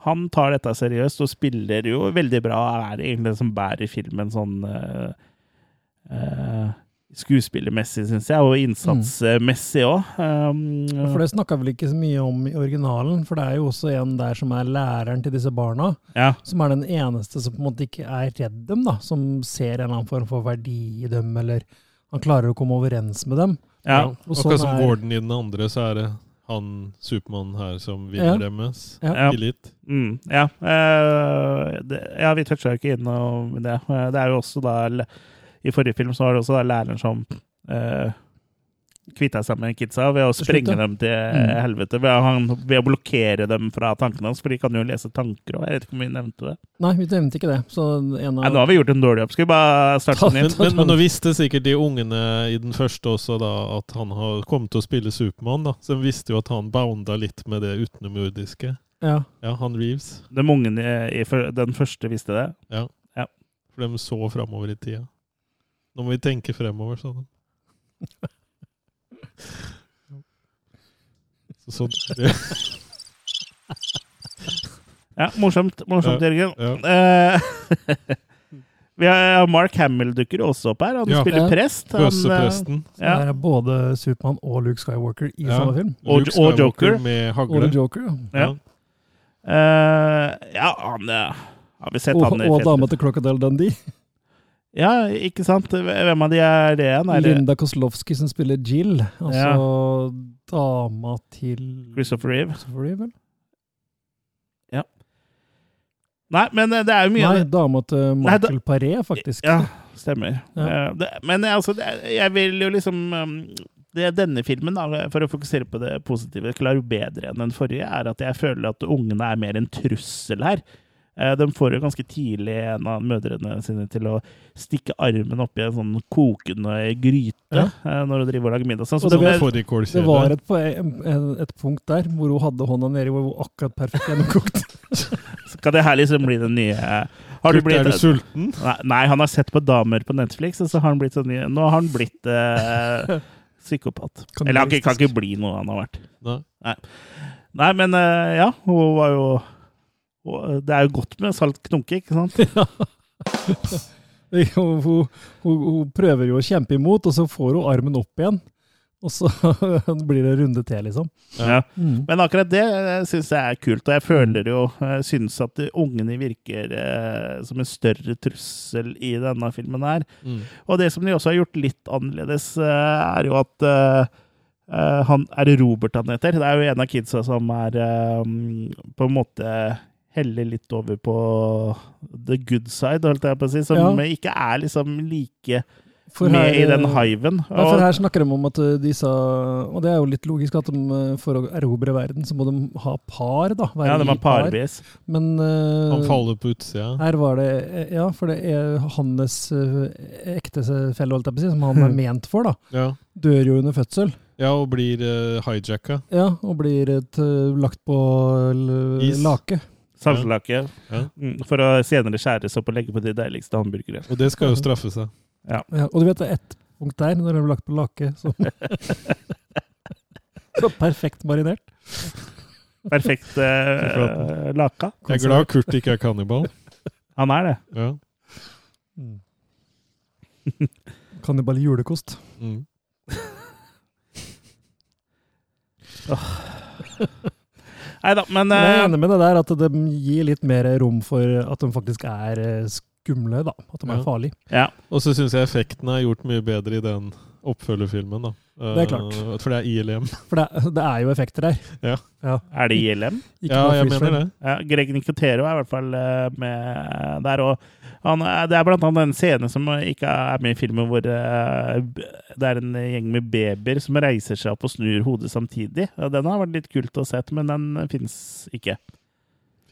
han tar dette seriøst og spiller jo veldig bra. Er egentlig den som bærer filmen sånn skuespillermessig, syns jeg, og innsatsmessig òg. Um, For det snakka vel ikke så mye om i originalen, for det er jo også en der som er læreren til disse barna. Ja. Som er den eneste som på en måte ikke er redd dem, da. Som ser en eller annen form for verdi i dem, eller han klarer å komme overens med dem. Ja, Og Akkurat sånn som Gordon i den andre, så er det han Supermann her som vinner Ja. deres Ja. tillit. Mm, ja. Uh, det, ja, vi toucha jo ikke innom det. Eh, Det er jo også da I forrige film så var det også da læreren som uh, kvitta seg med kidsa ved å sprenge dem til Mm. helvete. Ved han, ved å blokkere dem fra tankene hans, for de kan jo lese tanker òg. Jeg vet ikke om vi nevnte det. Nei, vi nevnte ikke det. Så en av Nei, nå har vi gjort en dårlig jobb. Skal vi bare starte den igjen? men, men nå visste sikkert de ungene i den første også da at han har kommet til å spille Supermann. da. Så de visste jo at han bounda litt med det utenomjordiske. Ja. ja, han Reeves. De ungene i, i den første visste det. Ja. Ja. For de så framover i tida. Nå må vi tenke fremover, sa de. Så sånn det. Ja, morsomt, morsomt Jørgen. Ja, vi har Mark Hamill dukker også opp her. Han Ja. spiller prest. Han, Bøssepresten. Ja. det er både Supermann og Luke Skywalker i Ja. samme film. Og- Luke og Joker. Med hagle. Og Joker, ja. Ja. uh, ja, han eh, Har vi sett Og, han i og dama til Crocodile Dundee. Ja, ikke sant? Hvem av de er det igjen? Er Linda Kozlovsky som spiller Jill. Altså dama til Christopher Reeve? Christopher Reeve, vel? Ja. Nei, men eh, det er jo mye Nei, dama til Nei, da- Michael Paré, faktisk. Ja, stemmer. Ja. Det, men eh, altså, jeg vil jo liksom Det det, Denne filmen, da, for å fokusere på det positive, klarer bedre enn den forrige, er at jeg føler at ungene er mer en trussel her. Eh, De får jo ganske tidlig en av mødrene sine til å stikke armen oppi en sånn kokende gryte Ja. eh, når hun driver og lager middag. Sånn, så Og det de var, er- det var et, et punkt der hvor hun hadde hånda nedi hvor hun akkurat perfekt gjennomkokt. Skal det her liksom bli den nye har Kurt, er du sulten? Nei, nei, han har sett på damer på Netflix, og så har han blitt sånn Nå har han blitt eh, psykopat. Eller han kan, kan ikke bli noe han har vært. Nei. Nei, nei men eh, ja, hun var jo hun- Det er jo godt med salt knunke, ikke sant? hun, hun, hun, hun prøver jo å kjempe imot, og så får hun armen opp igjen. Og så blir det runde til, liksom. Ja. Mm. Men akkurat det syns jeg er kult, og jeg føler jo Jeg synes at ungene virker eh, som en større trussel i denne filmen her. Mm. Og det som de også har gjort litt annerledes, eh, er jo at eh, eh, han Er det Robert han heter? Det er jo en av kidsa som er eh, på en måte heller litt over på the good side, holdt jeg på å si. Som Ja. ikke er liksom like For med her, i den eh, hiven. Ja, for her snakker de om at de disse Og det er jo litt logisk at de, eh, for å erobre verden, så må de ha par, da. være Ja, de har har par. parvis. Men uh, Han faller på utsida. her var det eh, Ja, for det er hans eh, ektefelle, holdt jeg på å si, som han er ment for, da. Ja. Dør jo under fødsel. ja, og blir uh, hijacka. Ja, og blir et, eh, lagt på lake. Is. Lake. Saltlake. Ja. Mm, For å senere skjæres opp og legge på de deiligste hamburgere. Og det skal jo straffe seg. Ja. Ja, og du vet det er ett punkt der, når det blir lagt på lake, så Så perfekt marinert. Perfekt eh, laka. Jeg er glad Kurt ikke er kannibal. Han er det. Ja. Kannibal julekost. Mm. Nei da, men Men jeg er eh, enig med det der, at de gir litt mer rom for at de faktisk er eh, skumle, da. At de er farlige. ja. Og så syns jeg effekten er gjort mye bedre i den oppfølgerfilmen. da. Det er klart. Eh, For det er ILM. For det, det er jo effekter der. Ja, Er det ILM? Ikke ja jeg mener det. Ja, Greg Nicotero er i hvert fall med der òg. Det er blant annet en scene som ikke er med i filmen, hvor eh, det er en gjeng med babyer som reiser seg opp og snur hodet samtidig. Den har vært litt kult å se, men den fins ikke.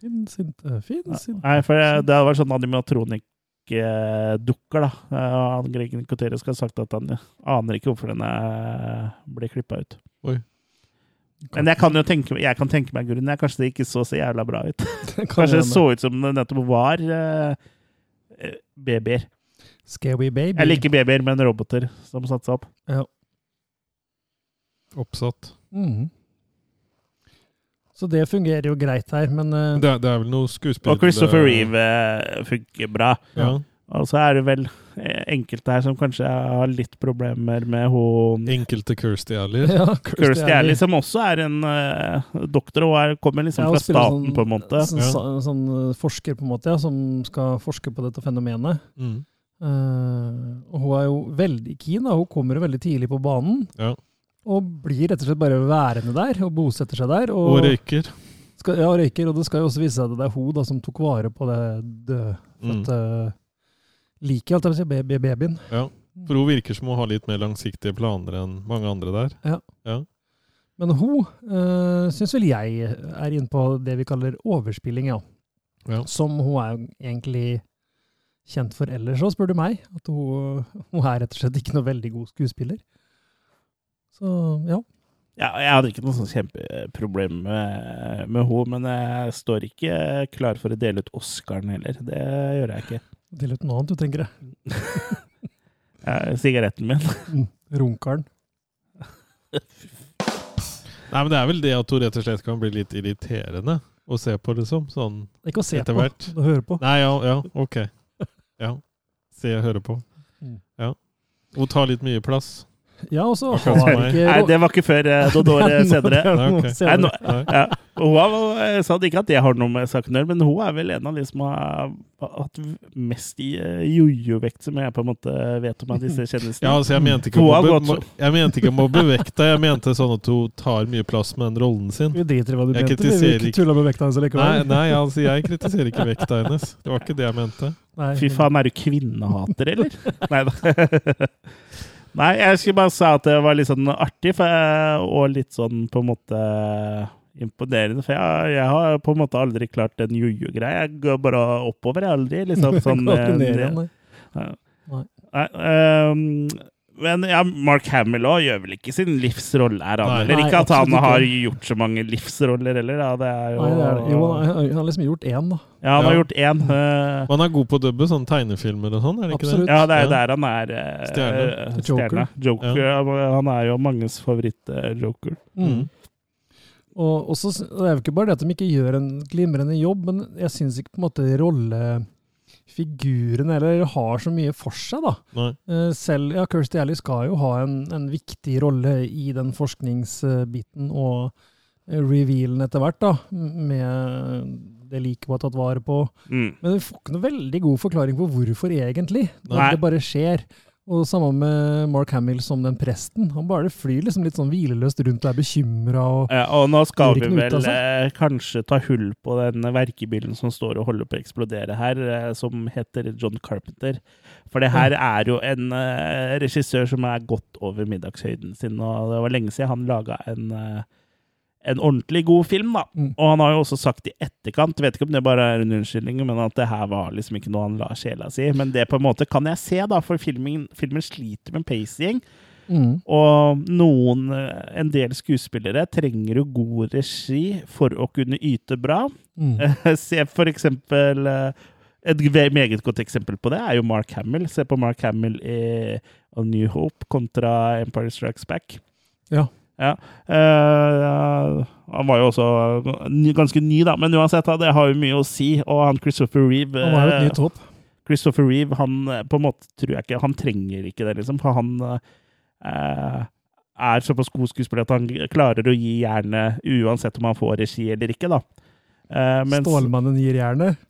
Fins ikke, fins ikke. Nei, for det det hadde vært sånn animatronikk-dukker, da. Eh, han Greg Nicotero skal ha sagt at han aner ikke hvorfor den ble klippa ut. Oi. Men jeg kan jo tenke, jeg kan tenke meg grunnen. Kanskje det ikke så så jævla bra ut. Kanskje det så ut som det nettopp var eh, eh, babyer. Scary baby. Eller ikke babyer, men roboter som satte seg opp. Ja. Oppsatt. Mhm. Så det fungerer jo greit her, men uh, Det, er- det er vel noe skuespill Og Christopher Reeve eh, funker bra. Ja. Og så er det vel eh, enkelte her som kanskje har litt problemer med hun Enkelte Kirsty Alley. Ja, Kirsty Alley, som også er en uh, doktor og er, kommer liksom Ja, fra staten, sånn- på en måte. Sånn, ja. sånn eh, forsker, på en måte, ja, som skal forske på dette fenomenet. Mm. Uh, og hun er jo veldig keen. Da. Hun kommer jo veldig tidlig på banen. Ja. Og blir rett og slett bare værende der, og bosetter seg der. Og, Og røyker. Skal, ja, røyker. Og det skal jo også vise seg at det er hun da, som tok vare på det dødfødte liket, alt jeg å si, baby- babyen. Ja. For hun virker som hun har litt mer langsiktige planer enn mange andre der. Ja. Ja. Men hun øh, syns vel jeg er inne på det vi kaller overspilling, ja. Ja. Som hun er egentlig kjent for ellers òg, spør du meg. At hun, hun er rett og slett ikke noe veldig god skuespiller. Så ja. Ja, jeg hadde ikke noe sånn kjempeproblem med, med henne, men jeg står ikke klar for å dele ut Oscaren heller. Det gjør jeg ikke. Det er litt noe annet du tenker, jeg. Sigaretten min. Runkeren. Nei, men det er vel det at hun rett og slett kan bli litt irriterende å se på, liksom. Sånn Ikke å se på, hvert. å høre på. Nei, ja, ja, ok. Ja. Se og høre på. Mm. Ja. Hun tar litt mye plass. Ja, og så har ikke Nei, det var ikke før eh, noen år senere. er Nei, ja. Hun sa ikke at det har noe med saken å gjøre, men hun er vel en av de som har hatt mest i eh, jojo-vekt, som jeg på en måte vet om av disse kjendisene. Ja, altså, jeg mente ikke å mobbe, gått jeg mente ikke å mobbe vekta, jeg mente sånn at hun tar mye plass med den rollen sin. Vi driter i hva du Jeg mente. Vi ikke tulle med vekta hennes Nei, nei, altså, jeg kritiserer ikke vekta hennes. Det var ikke det jeg mente. Nei, Fy faen, er du kvinnehater, eller? Nei da. Nei, jeg skulle bare si at det var litt sånn artig, for jeg, og litt sånn på en måte imponerende. For jeg, jeg har på en måte aldri klart den jojo-greia. Jeg går bare oppover, jeg aldri liksom sånn eh, nei. Nei. Nei, ehm, men ja, Mark Hamill også gjør vel ikke sin livsrolle her, han Nei. heller. Nei, Ikke at han har gjort så mange livsroller heller, da. Det er jo, Nei, det er, jo, han har- han har liksom gjort én, da. Ja, han har gjort én. Uh, han er god på å dubbe sånne tegnefilmer og sånn, er det ikke Absolutt. det? Ja, det er jo der han er uh, Stjerne. Joker. Joker. Joker. Han er jo manges favoritt-joker. Mm. Og også, det er jo ikke bare det at de ikke gjør en glimrende jobb, men jeg syns ikke på en måte rollefiguren eller har så mye for seg, da. Eh, Selv, ja, Kirsty Alley skal jo ha en, en viktig rolle i den forskningsbiten og eh, revealen etter hvert, da, med det liket har tatt vare på. Mm. Men vi får ikke noe veldig god forklaring på hvorfor egentlig. Nei. det bare skjer. Og sammen med Mark Hamill som den presten. Han bare flyr liksom litt sånn hvileløst rundt og er bekymra. Og, Ja, og nå skal vi vel eh, kanskje ta hull på den verkebilen som står og holder på å eksplodere her, eh, som heter John Carpenter. For det her er jo en eh, regissør som er godt over middagshøyden sin, og det var lenge siden han laga en eh, en ordentlig god film, da. Mm. Og han har jo også sagt i etterkant, vet ikke om det bare er en unnskyldning, men at det her var liksom ikke noe han la sjela si. Men det på en måte kan jeg se, da, for filmen, filmen sliter med pacing. Mm. Og noen, en del skuespillere trenger jo god regi for å kunne yte bra. Mm. Se for eksempel eh, Et meget godt eksempel på det er jo Mark Hamill. Se på Mark Hamill i A New Hope kontra Empire Strikes Back. Ja. Ja. Uh, han var jo også ny, ganske ny, da, men uansett, det har jo mye å si. Og han Christopher Reeve Han var jo et eh, nytt håp. Christopher Reeve, han eh, på en måte tror jeg ikke Han trenger ikke det, liksom. For han eh, er såpass god skuespiller at han klarer å gi jernet uansett om han får regi eller ikke, da. Eh, mens- Stålmannen gir jernet.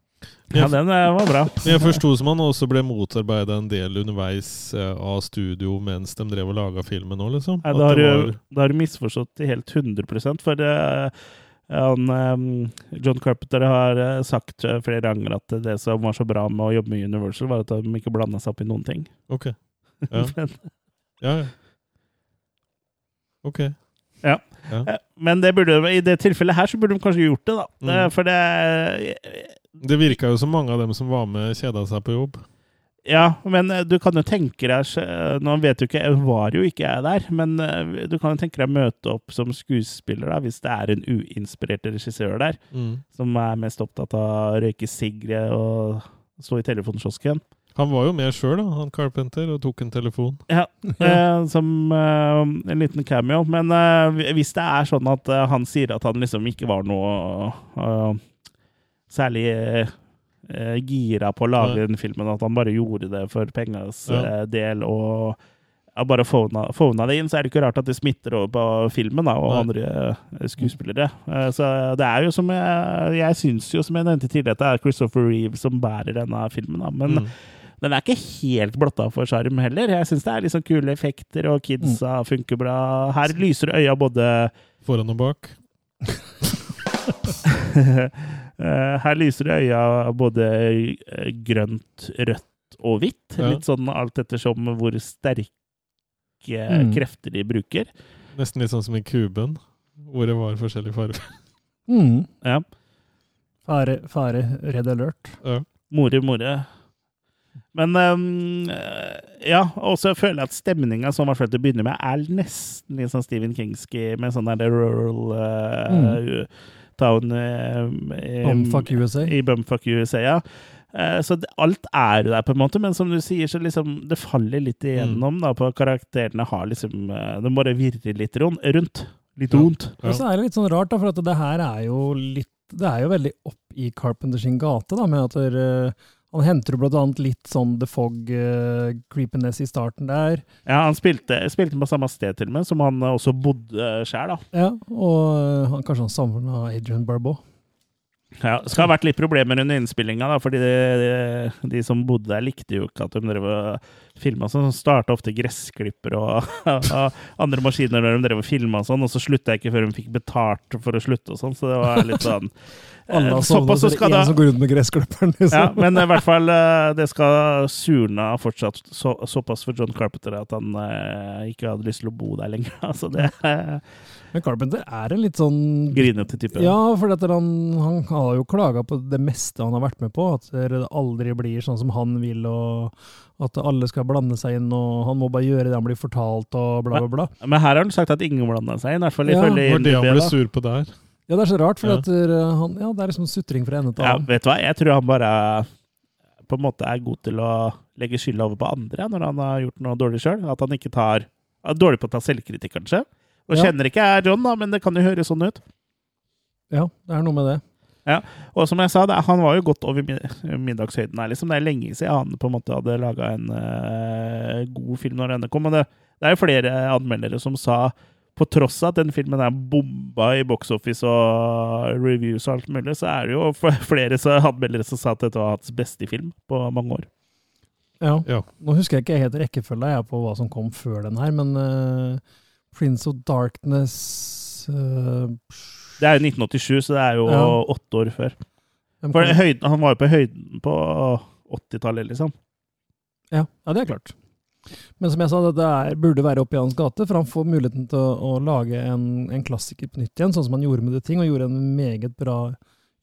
Ja, den eh, var bra. Jeg forsto som han også ble motarbeida en del underveis eh, av studio mens de drev og laga filmen òg, liksom. Nei, da har var- da har du misforstått det helt 100 for det han, eh, John Carpenter har sagt flere ganger at det som var så bra med å jobbe med Universal, var at de ikke blanda seg opp i noen ting. Ok. Ja. Ja, ja. Ok. Ja. Ja. Men det burde, i det tilfellet her så burde de kanskje gjort det, da. Mm. For det Det virka jo som mange av dem som var med, kjeda seg på jobb. Ja, men eh, du kan jo tenke deg eh, Nå vet du ikke, jeg var jo ikke jeg der, men eh, du kan jo tenke deg å møte opp som skuespiller da, hvis det er en uinspirert regissør der, Mm. som er mest opptatt av å røyke sigre og stå i telefonkiosken. Han var jo med sjøl, han Carpenter, og tok en telefon. Ja, eh, som eh, en liten cameo. Men eh, hvis det er sånn at han sier at han liksom ikke var noe særlig eh, gira på å lage den filmen, at han bare gjorde det for pengas Ja. eh, del, og bare phona det inn, så er det ikke rart at det smitter over på filmen da, og Nei. andre eh, skuespillere. Eh, så det er jo som jeg, jeg syns jo, som jeg nevnte tidligere, at det er Christopher Reeve som bærer denne filmen. Da. Men Mm. den er ikke helt blotta for sjarm heller. Jeg syns det er liksom kule effekter, og kidsa funker bra. Her lyser øya både Foran og bak. Eh, Her lyser det øya både grønt, rødt og hvitt. Ja. Litt sånn alt ettersom hvor sterke Mm. krefter de bruker. Nesten litt sånn som i Kuben, hvor det var forskjellige farger. Mm. Ja. Fare, fare, red alert. Ja. More, more. Men ehm, eh, ja, og så føler jeg at stemninga som hvert fall til å begynne med, er nesten litt sånn Stephen Kingski med sånn der rural eh, town eh, i- Bumfuck USA. I Bumfuck USA, ja. Eh, Så det, alt er jo der, på en måte, men som du sier, så liksom det faller litt igjennom da, på karakterene. har liksom, det De bare virrer litt rundt. Litt rundt. Og så er det litt sånn rart, da, for at det her er jo litt Det er jo veldig opp i Carpenter sin gate, da, med at der, eh, han henter jo annet litt sånn The Fog-creepiness i starten der. Ja, Han spilte, spilte på samme sted til og med, som han eh, også bodde sjøl, da. Ja, og eh, han, kanskje han savna Adrian Barbeau. Ja, det skal ha vært litt problemer under innspillinga, fordi de, de, de som bodde der, likte jo ikke at de drev og filma sånn. Starta ofte gressklipper og, og andre maskiner når de drev og filma sånn, og så slutta jeg ikke før de fikk betalt for å slutte og sånn, så det var litt sånn Alle eh, så så det skal er det en som går rundt med gressklipperen. Liksom. ja, men i hvert fall eh, det skal surne fortsatt så, såpass for John Carpenter at han eh, ikke hadde lyst til å bo der lenger. Altså det eh, Men Carpenter er en litt sånn Grinete type. Ja, for han, han har jo klaga på det meste han har vært med på. At det aldri blir sånn som han vil, og at alle skal blande seg inn, og han må bare gjøre det han blir fortalt, og bla, bla, bla. Men her har han sagt at ingen blanda seg inn, i hvert fall ifølge ja, IMDb, ble sur på der? Ja, det er så rart, for Ja. uh, han, ja, det er liksom sutring fra ende til Ja, vet du hva? Jeg tror han bare på en måte er god til å legge skylda over på andre når han har gjort noe dårlig sjøl. At han ikke tar er Dårlig på å ta selvkritikk, kanskje. Og Ja. kjenner ikke jeg John, da, men det kan jo høres sånn ut. Ja, det er noe med det. Ja, og som jeg sa, er- han var jo godt over middagshøyden her. Liksom. Det er lenge siden han på en måte hadde laga en uh, god film når denne kom. Og det, det er jo flere anmeldere som sa, på tross av at den filmen er bomba i box office og reviews og alt mulig, så er det jo flere så- anmeldere som sa at dette var hans beste film på mange år. Ja. Ja. Nå husker jeg ikke helt rekkefølga jeg på hva som kom før den her, men uh, Prince of Darkness uh, Det er jo 1987, så det er jo Ja. åtte år før. For høyden, han var jo på høyden på 80-tallet, liksom. Ja, ja, det er klart. Men som jeg sa, det er, burde være oppe i hans gate, for han får muligheten til å, å lage en, en klassiker på nytt igjen, sånn som han gjorde med The Thing, og gjorde en meget bra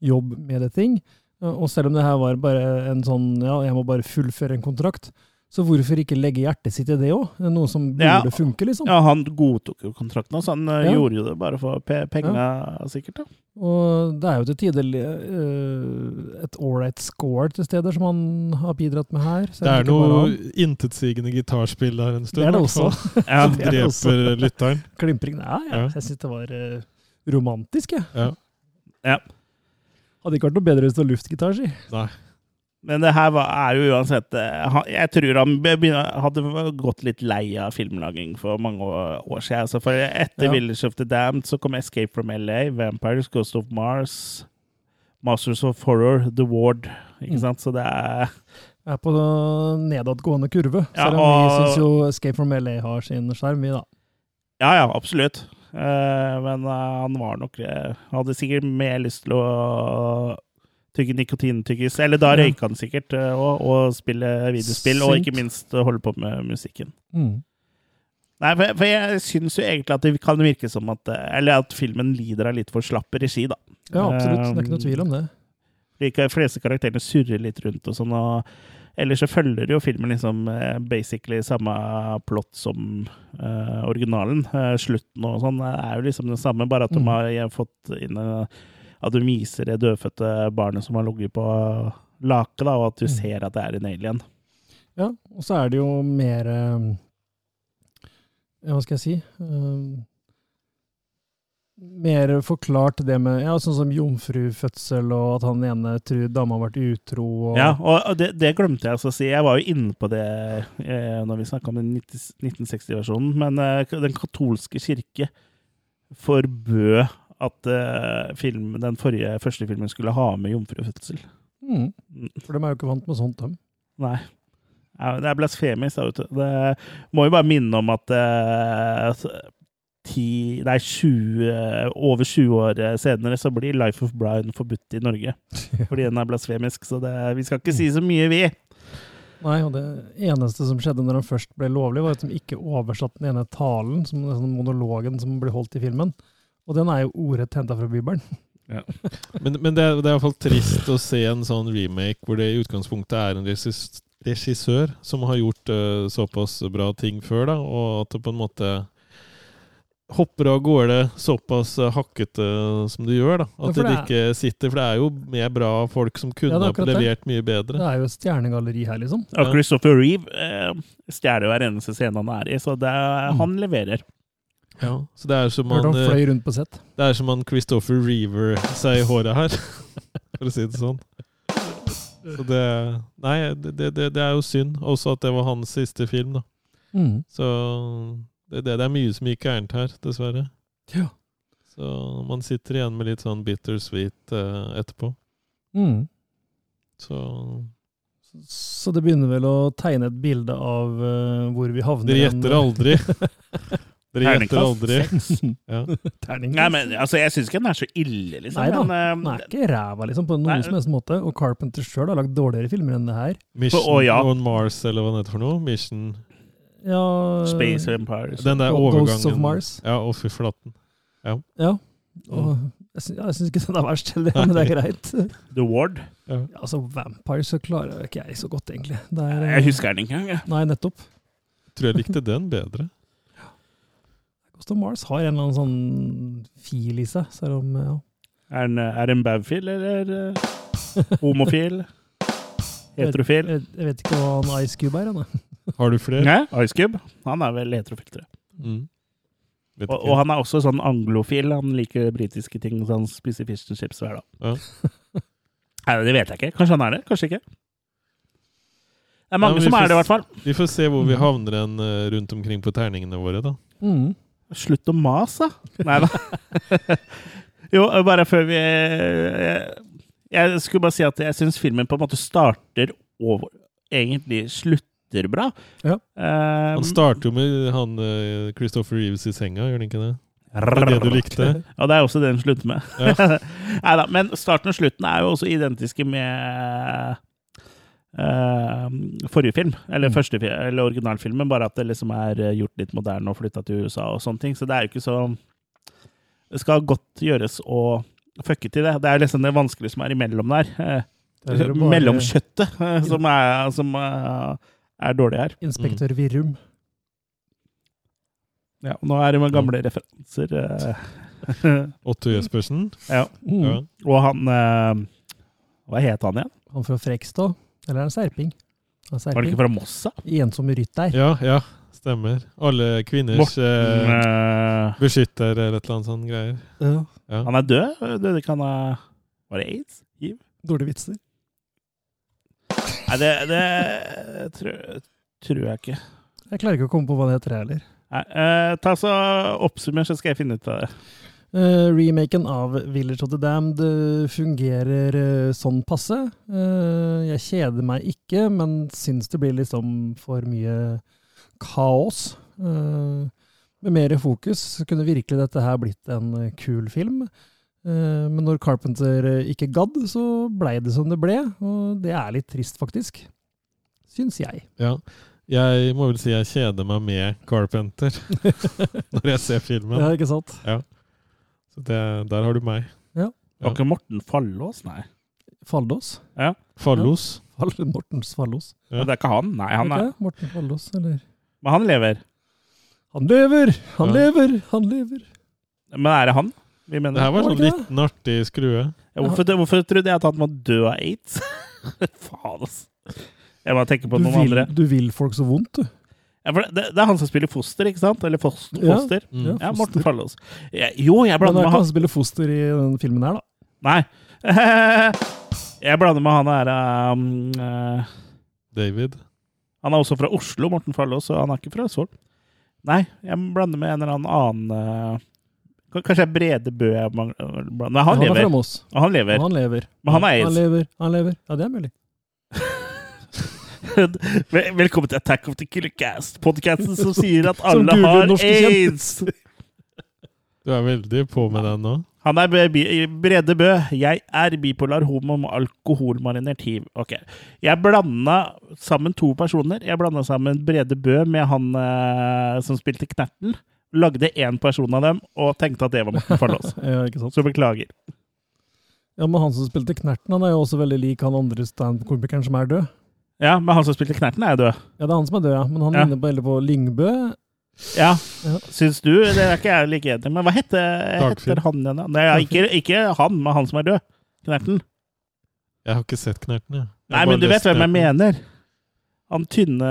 jobb med The Thing. Og selv om det her var bare en sånn ja, jeg må bare fullføre en kontrakt, så hvorfor ikke legge hjertet sitt i det òg? Noe som burde Ja. funke, liksom. Ja, han godtok jo kontrakten, så han eh, Ja. gjorde jo det bare for pe penga, sikkert. da. Og det er jo til tider eh, et ålreit score til steder som han har bidratt med her. Det er noe intetsigende gitarspill der en stund. Det er det også. Som Ja, det dreper også. lytteren. Klimpring. Ja. Ja. jeg syns det var eh, romantisk, jeg. Ja. Ja. Hadde ikke vært noe bedre hvis det var luftgitar, si. Nei. Men det her var, er jo uansett eh, Jeg tror han hadde gått litt lei av filmlaging for mange år, siden. Altså for etter Ja. Village of the Damned så kom Escape from LA, Vampires, Ghost of Mars, Masters of Horror, The Ward. Ikke Mm. sant? Så det er Er på nedadgående kurve. Ja, Selv om vi og- syns jo Escape from LA har sin skjerm, vi, da. Ja, ja, absolutt. Eh, men eh, han var nok Hadde sikkert mer lyst til å tygge nikotintyggis. Eller da røyker røyka han sikkert, eh, og, og spille videospill, og ikke minst holde på med musikken. Mm. Nei, for, for jeg syns jo egentlig at det kan virke som at eh, Eller at filmen lider av litt for slapp regi, da. Ja, absolutt. Det er ikke noe tvil om det. De fleste karakterene surrer litt rundt og sånn, og ellers så følger jo filmen liksom eh, basically samme plott som uh, originalen. Uh, slutten og sånn er jo liksom det samme, bare at de Mm. har fått inn eh, At du viser det dødfødte barnet som har ligget på laket, og at du Mm. ser at det er en alien. Ja, og så er det jo mer eh, ja, Hva skal jeg si? Eh, mer forklart det med ja, sånn som jomfrufødsel, og at han ene tror dama har vært utro. Og, Ja, og det, det glemte jeg å si. Jeg var jo inne på det eh, når vi snakka om den 1960-versjonen, men eh, den katolske kirke forbød at uh, film, den forrige første filmen skulle ha med jomfrufødsel. Mm. For de er jo ikke vant med sånt, dem. Nei. Ja, det er blasfemisk. vet du. Det må jo bare minne om at uh, 10, nei, 20, over 20 år senere så blir Life of Brian forbudt i Norge. Fordi den er blasfemisk. Så det, vi skal ikke si så mye, vi. Nei, og det eneste som skjedde når den først ble lovlig, var at de ikke oversatte den ene talen, som den sånn monologen som ble holdt i filmen. Og den er jo ordrett henta fra Bibelen. Men, men det, er, det er i hvert fall trist å se en sånn remake hvor det i utgangspunktet er en regissør som har gjort uh, såpass bra ting før, da, og at det på en måte hopper av gårde såpass hakkete som det gjør. da. At ja, det, det ikke sitter For det er jo mer bra folk som kunne Ja, er ha levert mye bedre. Det er jo et stjernegalleri her, liksom. Og Christopher Reeve eh, stjeler hver eneste scene han er i, så det, han leverer. Ja, så det er som han eh, fløy rundt på sett. Det er som han Christopher Reaver seg i håret her, for å si det sånn. Så det Nei, det, det, det er jo synd. Også at det var hans siste film, da. Mm. Så det, det, det er mye som gikk gærent her, dessverre. Ja. Så man sitter igjen med litt sånn bittersweet eh, etterpå. Mm. Så Så det begynner vel å tegne et bilde av uh, hvor vi havner. Dere gjetter aldri. Dere gjetter aldri. Ja. Nei, men altså, jeg syns ikke den er så ille, liksom. Nei da, men, eh, den er ikke ræva liksom, på noen Nei. som helst måte. Og Carpenter sjøl har lagd dårligere filmer enn det her. Mission Å, ja. on Mars, eller hva den heter for noe. Mission Ja, Space Empire. Den der Ghosts of Mars. Ja, og fy flaten. Ja. Ja. Og jeg syns, ja, jeg syns ikke den er verst heller, men det er greit. The Ward. Ja, altså, Vampire så klarer ikke jeg så godt, egentlig. Er, Jeg husker den ikke engang. Nei, nettopp. Tror jeg likte den bedre. Ghost of Mars har en eller annen sånn fil i seg, selv om ja. Er den, er den baufil eller eh, homofil? Heterofil? Jeg, jeg vet ikke hva han Ice Cube er, han. Har du flere? Nei, Ice Cube. Han er vel heterofil, tror jeg. Mm. Og, og han er også sånn anglofil. Han liker britiske ting, så han spiser fish and chips hver dag. Ja. Nei, det vet jeg ikke. Kanskje han er det? Kanskje ikke. Det er mange men som er det, i hvert fall. Vi får se hvor vi havner hen eh, rundt omkring på terningene våre, da. Mm. Slutt å mase, da. Nei da. jo, bare før vi jeg, jeg skulle bare si at jeg syns filmen på en måte starter og egentlig slutter bra. Ja. Um, Han starter jo med han eh, Christopher Reeves i senga, gjør han ikke det? Det er det du likte? Ja, det er også det den slutter med. Ja. Neida, men starten og slutten er jo også identiske med eh, forrige film, eller, Mm. første, eller originalfilmen, bare at det liksom er eh, gjort litt moderne og flytta til USA og sånne ting. Så det er jo ikke så Det skal godt gjøres å fucke til det. Det er liksom det vanskelige som er imellom der. Uh, er bare- Mellomkjøttet, uh, som, er, som er dårlig her. Inspektør Virum. Ja, nå er det med gamle referanser. eh. Otto Jespersen? Ja. Mm. Ja. Og han Hva het han igjen? Han fra Frekstad. Eller er han Serping? Han er Var det ikke fra Mossa? Ensom rytter. Ja, ja, stemmer. Alle kvinners Morten, eh, eh, beskytter eller et eller annet sånt greier. Ja. Ja. Han er død? Døde ikke han av Var det aids? Hiv? Dårlige vitser. Nei, det, det tror, tror jeg ikke. Jeg klarer ikke å komme på hva det heter, jeg heller. Nei, eh, ta så Oppsummer, så skal jeg finne ut av det. Eh, remaken av Village of the Damned eh, fungerer uh, sånn passe. Jeg kjeder meg ikke, men syns det blir liksom for mye kaos. Med mer fokus kunne virkelig dette her blitt en kul film. Men når Carpenter ikke gadd, så blei det som det ble, og det er litt trist, faktisk. Syns jeg. Ja. Jeg må vel si jeg kjeder meg med Carpenter når jeg ser filmen. Ja, ikke sant? Ja. Så det, der har du meg. Ja. Var ikke Morten Fallås? Nei. Fallås? Ja. Fallos. Ja. Mortens Fallås. Ja. Men det er ikke han? Nei, han er Ok, Morten Fallås, eller? Men han lever. Han lever! Han Ja. lever! Han lever! Men er det han? Vi mener. Det her var sånn ikke liten artig skrue. Ja, hvorfor, hvorfor trodde jeg at han var død av aids? Faen, altså. Jeg må tenke på Du noen vil, andre. du vil folk så vondt, du. Ja, for det, det er han som spiller Foster, ikke sant? Eller Foster. Ja, foster. mm. Ja, ja, Morten Fallås. Ja, jo, jeg Men det blander er med ikke han han som spiller foster i den filmen her, da. Nei. Jeg blander med han der um, uh, David. Han er også fra Oslo, Morten Fallås, og han er ikke fra Østfold. Nei, jeg blander med en eller annen annen uh, Kanskje det er Brede Bø jeg mangler Nei, han, Han er lever. fra Moss. Og han lever. Han lever. Men han er Han lever. Han lever. Ja, det er mulig. Vel- Velkommen til Attack of the Killer Cast, podkasten som sier at alle har aids. Du er veldig på med den nå. Han er Brede Bø. Jeg er bipolar homo med alkoholmarinert hiv. Ok. Jeg blanda sammen to personer. Jeg blanda sammen Brede Bø med han eh, som spilte Knerten. Lagde én person av dem, og tenkte at det var Morten Farlås. Ja, ikke sant? Så beklager. Ja, men han som spilte Knerten, han er jo også veldig lik han andre standup-komikeren som er død. Ja, men han som spilte Knerten, er jo død. Ja, det er han som er død, ja. Men han Ja. ligner på, veldig på Lyngbø. Ja, syns du? Det er ikke jeg like enig i. Men hva heter, Dagfinn. heter han igjen? da? Nei, ja, ikke, ikke han, men han som er død. Knerten. Jeg har ikke sett Knerten, jeg. Jeg Nei, har men du vet lest hvem jeg Knerten. mener. Han tynne,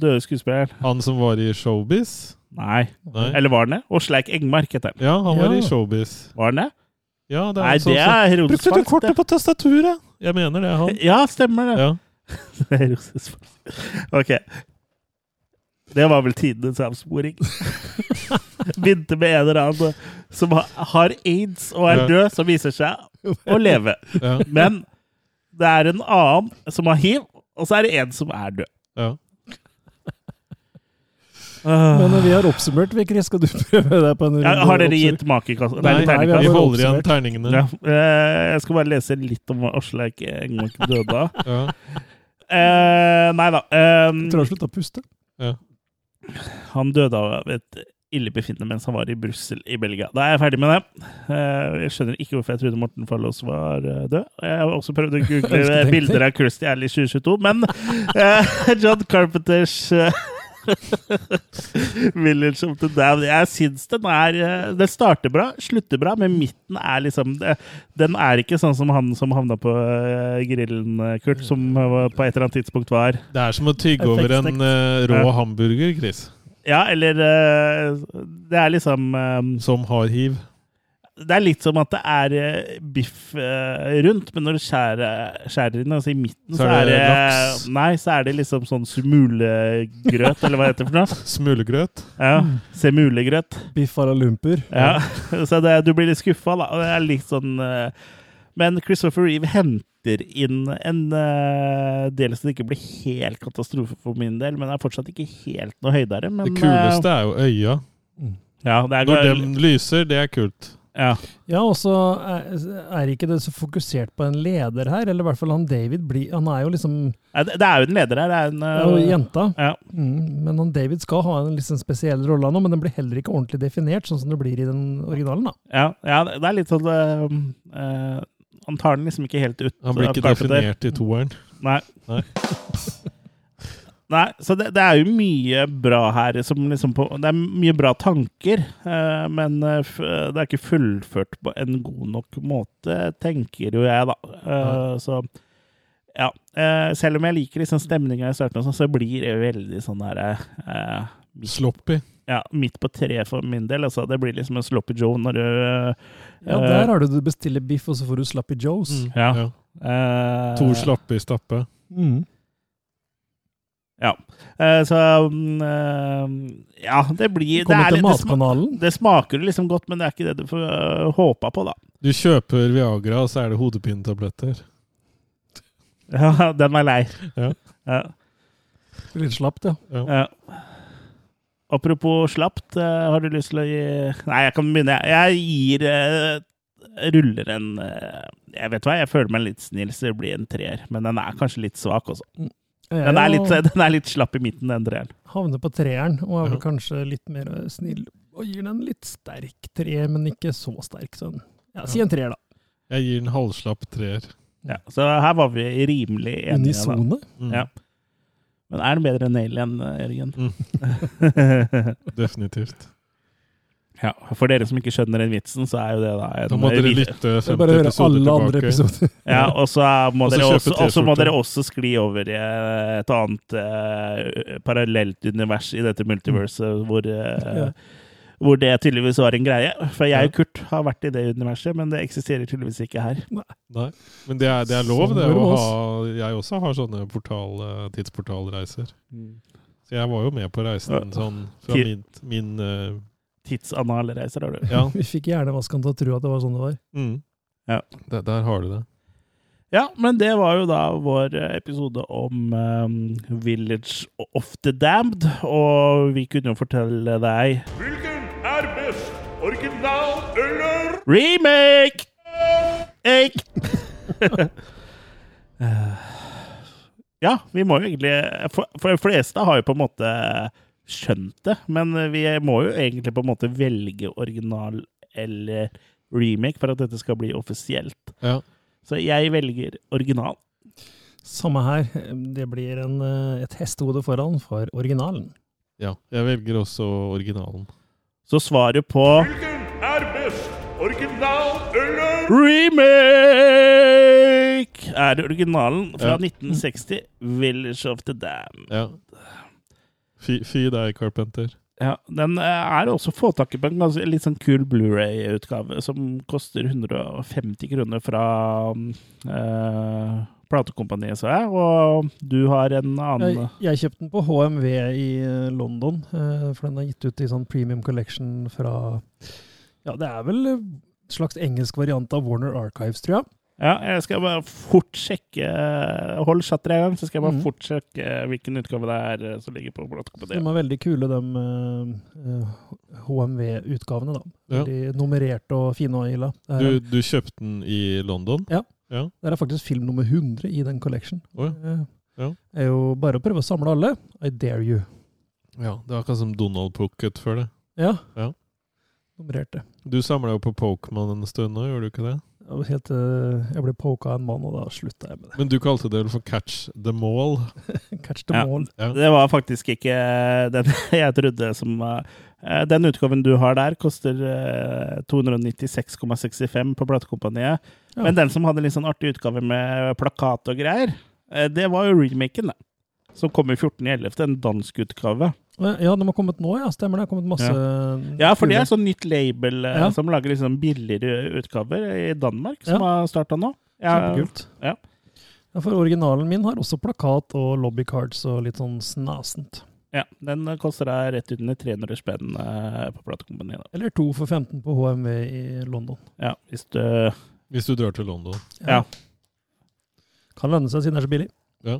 døde skuespilleren. Han som var i Showbiz? Nei. Nei. Eller var han det? Åsleik Engmark heter han. Ja, han var Ja. i Showbiz. Var han det? Ja, det er Nei, han som- det er Herodes Brukte du kortet det. på tastaturet? Jeg mener det er han. Ja, stemmer det. Ja. Ok. Det var vel tidenes avsporing. Begynte med en eller annen som har aids og er død, som viser seg å leve. Men det er en annen som har hiv, og så er det en som er død. Ja. når Men vi har oppsummert, vi, Skal du prøve deg på en Ja, har dere gitt makekast? Nei, eller nei, vi holder igjen terningene. Ja, eh, jeg skal bare lese litt om hva Aslak Engmark døde av. Ja. Eh, nei da. Um, Jeg tror han slutta å puste. han døde av et illebefinnende mens han var i Brussel i Belgia. Da er jeg ferdig med det. Eh, jeg skjønner ikke hvorfor jeg trodde Morten Fallos var død. Jeg har også prøvd å google bilder av Kirsty Alley 2022, men eh, John Carpenters Village of the Damned Jeg syns den er Det Den starter bra, slutter bra, men midten er liksom Den er ikke sånn som han som havna på eh, grillen, eh, Kurt, som eh, på et eller annet tidspunkt var Det er som å tygge over en eh, rå hamburger, Chris. Ja, eller eh, Det er liksom eh, Som har hiv. Det er litt som at det er eh, biff eh, rundt, men når du skjærer, skjærer inn, altså i midten, så, er det, laks. Nei, så er det liksom sånn smulegrøt, eller hva heter det for noe? Smulegrøt. Ja, Semulegrøt. Biff à la lumper. Ja, så det, du blir litt skuffa, da. og Det er litt sånn eh, Men Christopher Reeve henter inn en del som ikke blir helt katastrofe for min del, men er fortsatt ikke helt noe høydere. Men, Det kuleste er jo øya. ja, det er Når de lyser, det er kult. Ja. Ja, og så er, er ikke det så fokusert på en leder her, eller i hvert fall han David blir Han er jo liksom Ja, Det det er jo en leder her. Det er en uh, eh, jenta. Ja. Mm, men han David skal ha en liksom spesiell rolle nå, men den blir heller ikke ordentlig definert, sånn som det blir i den originalen. da. Ja, ja, det er litt sånn uh, uh, Han tar den liksom ikke helt ut. Han blir ikke definert i toeren. Nei. Nei. Nei, så det, det er jo mye bra her. Som liksom på, det er mye bra tanker, eh, men eh, f, det er ikke fullført på en god nok måte, tenker jo jeg, da. Eh, så ja. eh, selv om jeg liker liksom stemninga i starten, sånn, så blir det veldig sånn der eh, Sloppy. Ja, midt på treet for min del. Altså, det blir liksom en sloppy joe når du eh, Ja, der har du du bestiller biff, og så får du sloppy Joes. Mm. Ja. Ja. eh, To sloppy stappe. Mm. Ja. Eh, så mm, eh, Ja, det blir det, er til litt- det, Matkanalen. det smaker liksom godt, men det er ikke det du får øh, håpa på, da. Du kjøper Viagra, og så er det hodepinetabletter. Ja, den er lei. Ja. Ja. Litt slapt, ja. Ja. Ja. Apropos slapt, eh, har du lyst til å gi Nei, jeg kan begynne. jeg. Jeg gir eh, Ruller en eh, Jeg vet hva, jeg føler meg litt snill, så det blir en treer. Men den er kanskje litt svak også. Den er litt, den er litt slapp i midten, den treeren. Havner på treeren, og er vel kanskje litt mer snill. Og gir den en litt sterk treer, men ikke så sterk. Sånn. Ja, si en treer, da. Jeg gir en halvslapp treer. Ja, så her var vi rimelig enige. Unisone. Mm. Ja. Men er den bedre enn Alien, Jørgen? Mm. Definitivt. Ja, For dere som ikke skjønner den vitsen, så er jo det da en Da må dere video- lytte Jeg 50 bare høre episoder alle andre tilbake. episoder. Ja, og så må, Og dere kjøpe også, og må T-skjorte. dere også skli over i et annet eh, parallelt univers i dette multiverset, hvor, eh, Ja. hvor det tydeligvis var en greie. For jeg og Kurt har vært i det universet, men det eksisterer tydeligvis ikke her. Nei, men det er, det er lov, Sånn det det å med ha Jeg også har sånne portal, eh, tidsportalreiser. Så jeg var jo med på reisen sånn fra Ti- min, min eh, Tidsanalreiser har du. Ja. Vi fikk hjernevaskene til å tro at det var sånn det var. Mm. Ja. Der, der har du det. Ja, men det var jo da vår episode om um, Village of the Damned, og vi kunne jo fortelle deg Hvilken er best? Original eller Remake! Eik! Eh, ja, vi må jo egentlig For for de fleste har jo på en måte skjønt det, men vi må jo egentlig på en måte velge original eller remake for at dette skal bli offisielt. Ja. Så jeg velger original. Samme her. Det blir en, eh, et hestehode foran for originalen. Ja. Jeg velger også originalen. Så svaret på Hvilken er best? Original eller remake er originalen fra Ja. 1960, Village of the Damned. Ja. Fy, fy deg, Carpenter. Ja, Den eh, er også få tak i på en ganske litt sånn kul Blu-ray-utgave, som koster 150 kroner fra øh, platekompaniet, så jeg. Og du har en annen Jeg, jeg kjøpte den på HMV i eh, London, øh, for den er gitt ut i sånn premium collection fra Ja, det er vel en slags engelsk variant av Warner Archives, tror jeg. Ja, jeg skal bare fort sjekke Hold chatter en gang, så skal jeg bare mm. fort sjekke hvilken utgave det er eh, som ligger på De var er veldig kule, de HMV-utgavene. da. Ja. Nummererte og fine og illa. Du, du kjøpte den i London? Ja. ja. det er faktisk film nummer 100 i den collection. Oh, ja. Ja. Det er jo bare å prøve å samle alle. I dare you. ja. Det er akkurat som Donald Pocket før det. Ja. Ja. Nummererte. Du samla jo på Pokémon en stund nå, gjorde du ikke det? Jeg, var helt, eh, jeg ble poka av en mann, og da slutta jeg med det. Men du kalte det vel for Catch the Mall? Catch the Ja. mall. Ja. Det var faktisk ikke den jeg trodde som eh, Den utgaven du har der, koster eh, 296,65 på platekompaniet. Ja. Men den som hadde litt sånn artig utgave med plakat og greier, eh, det var jo remaken, da. Som kom i 14.11., en dansk utgave. Ja, de har kommet nå, ja. Stemmer det. har kommet masse Ja, for det er sånn nytt label eh, Ja. som lager liksom billigere utgaver i Danmark, som Ja. har starta nå. Ja, Kjempekult. Ja. Ja, for originalen min har også plakat og lobbycards og litt sånn snasent. ja, Den koster deg rett under 300 spenn eh, på platekompaniet. Eller to for 15 på HMV i London. Ja, hvis du Hvis du drar til London. Ja. Kan lønne seg siden det er så billig. Ja.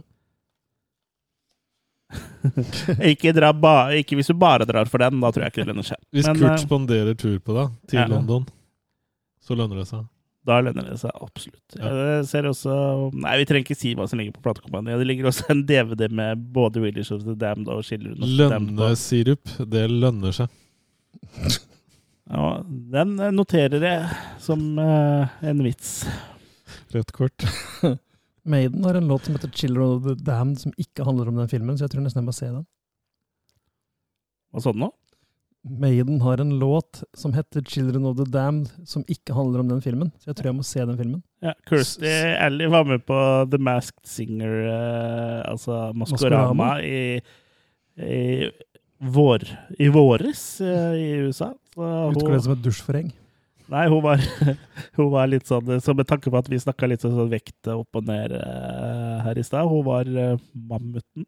ikke, ikke hvis du bare drar for den, da tror jeg ikke det lønner seg. Hvis Men, Kurt eh, spanderer tur på deg til Ja. London, så lønner det seg. Da lønner det seg absolutt. Jeg ser også Nei, vi trenger ikke si hva som ligger på platekompaniet. Det ligger også en DVD med både Village of the Damned og på. Lønnesirup, det lønner seg. Ja, den noterer jeg som uh, en vits. Rødt kort. Maiden har en låt som heter 'Children of the Damned', som ikke handler om den filmen, så jeg tror nesten jeg må se den. Hva sa du nå? Maiden har en låt som heter 'Children of the Damned', som ikke handler om den filmen, så jeg tror jeg må se den filmen. Ja, Kirsty Alley var med på The Masked Singer, eh, altså Maskorama, Maskorama. i, i, vår, i våres eh, i USA. Så hun- Utgår som et dusjforheng? Nei, hun var, hun var litt sånn Så med tanke på at vi snakka litt sånn vekt opp og ned eh, her i stad, hun var eh, mammuten.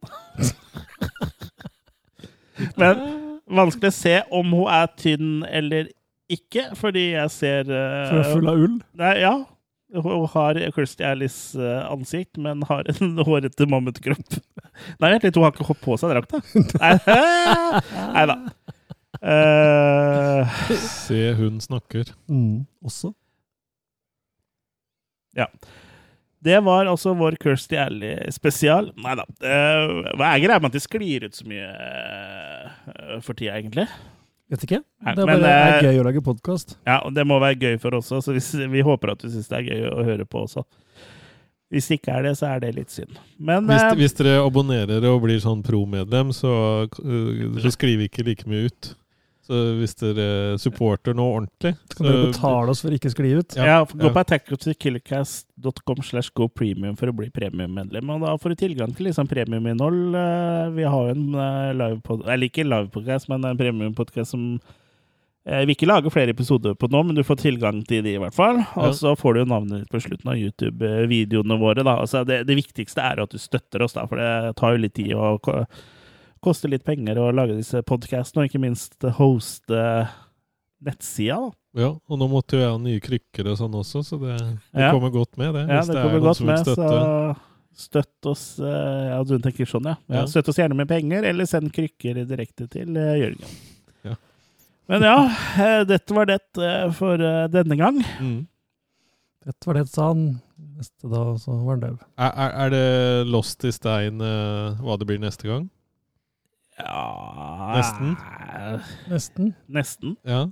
Men vanskelig å se om hun er tynn eller ikke, fordi jeg ser eh, For hun er full av ull? Nei, ja. Hun har Christy Allis eh, ansikt, men har en hårete mammutkropp. Nei, vent litt, hun har ikke på seg drakta. Nei da. Eh, Se, hun snakker. Mm, også. Ja. Det var altså vår Kirsty Alley spesial. Nei da. Eh, hva er greia med at de sklir ut så mye eh, for tida, egentlig? Vet ikke. Nei, Det er men, bare er eh, gøy å lage podkast. Ja, og det må være gøy for oss også, så hvis, vi håper at du syns det er gøy å høre på også. Hvis det ikke er det, så er det litt synd. Men Hvis, eh, hvis dere abonnerer og blir sånn pro-medlem, så, så skriver vi ikke like mye ut. Så hvis dere supporter noe ordentlig Så kan dere betale oss for ikke å skli ut. Ja, gå på attackofthekillercast.com slash go premium for å bli premiummedlem. Og da får du tilgang til liksom premiuminnhold. Eh, Vi har jo en eh, livepod... Eller ikke livepodcast, men en premiumpodcast som eh, vi ikke lager flere episoder på nå, men du får tilgang til de i hvert fall. Og Ja. så får du jo navnet ditt på slutten av YouTube-videoene våre. da. Altså, det, det viktigste er jo at du støtter oss, da, for det tar jo litt tid og ko- koster litt penger å lage disse podkastene, og ikke minst hoste nettsida. da. Ja, og nå måtte jo jeg ha nye krykker og sånn også, så det, det Ja. kommer godt med, det. Ja, hvis det er kommer godt med, støtte. så støtt oss eh, Ja, du tenker sånn, ja. ja. Støtt oss gjerne med penger, eller send krykker direkte til eh, Jørgen. Ja. Men ja, eh, dette var det eh, for eh, denne gang. Mm. Dette var det, sa han. Neste da, så var han død. Er, er, er det Lost i stein eh, hva det blir neste gang? Ja Nesten? Nesten. Nesten. Ja.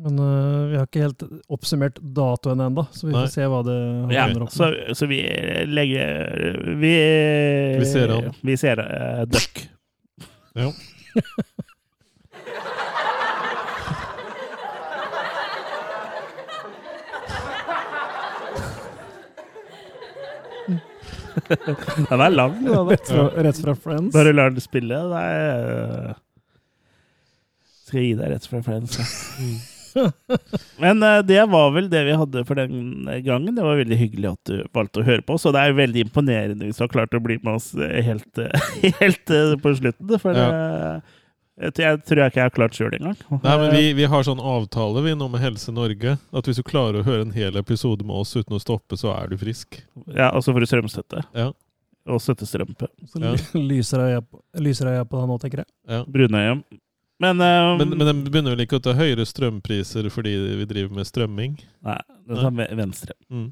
Men uh, vi har ikke helt oppsummert datoen ennå, så vi Nei. får se hva det Ja, ender opp så, så vi legger Vi Vi ser an. Vi ser uh, Duck. Ja. Den er lang. da. Rett fra, rett fra Friends. Bare lar den spille. Det er Skal jeg gi deg rett fra Friends. ja. Men eh, det var vel det vi hadde for den gangen. Det var veldig hyggelig at du valgte å høre på oss. Og det er jo veldig imponerende hvis du har klart å bli med oss eh, helt, eh, helt eh, på slutten. For det jeg, jeg tror jeg ikke jeg har klart sjøl engang. Nei, men vi, vi har sånn avtale vi nå med Helse Norge, at hvis du klarer å høre en hel episode med oss uten å stoppe, så er du frisk. Ja, og så får du strømstøtte. Ja. Og støttestrøm på. Så Ja. lyser øya på, lyser øya på deg nå, tenker jeg. Ja. Brunøya. Men, um, Men, men de begynner vel ikke å ta høyere strømpriser fordi vi driver med strømming? Nei, det tar med venstre. Mm.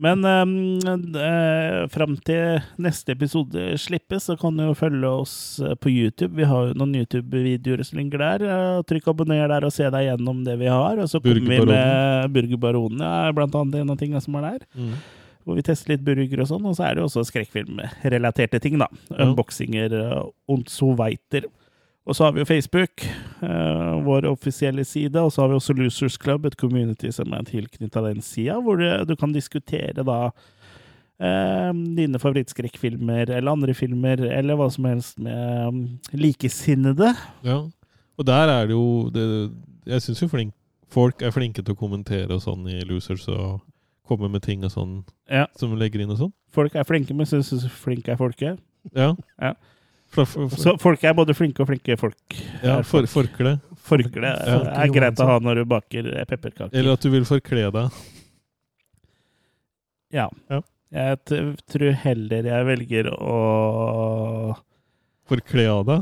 Men eh, fram til neste episode slippes, så kan du jo følge oss eh, på YouTube. Vi har jo noen YouTube-videoer som ligger der. Eh, Trykk abonner der og se deg gjennom det vi har. Og så kommer vi med Burgerbaronen, ja, blant annet en av tingene som er der. Mm. Hvor vi tester litt burger og sånn. Og så er det jo også skrekkfilmrelaterte ting, da. Unboxinger og so weiter. Og så har vi jo Facebook, uh, vår offisielle side. Og så har vi også Losers Club, et community som er tilknytta den sida, hvor du, du kan diskutere da uh, dine favorittskrekkfilmer eller andre filmer, eller hva som helst med um, likesinnede. Ja. Og der er det jo det, Jeg syns jo flink, folk er flinke til å kommentere og sånn i Losers og komme med ting og sånn Ja. som legger inn og sånn. Folk er flinke, men syns flinke er folket. Ja. Ja. For, for, for, Så folk er både flinke og flinke folk. ja, er for, forkle. Forkle Ja. er greit å ha når du baker eh, pepperkaker. Eller at du vil forkle deg. Ja. Ja. Jeg t tror heller jeg velger å Forkle av deg?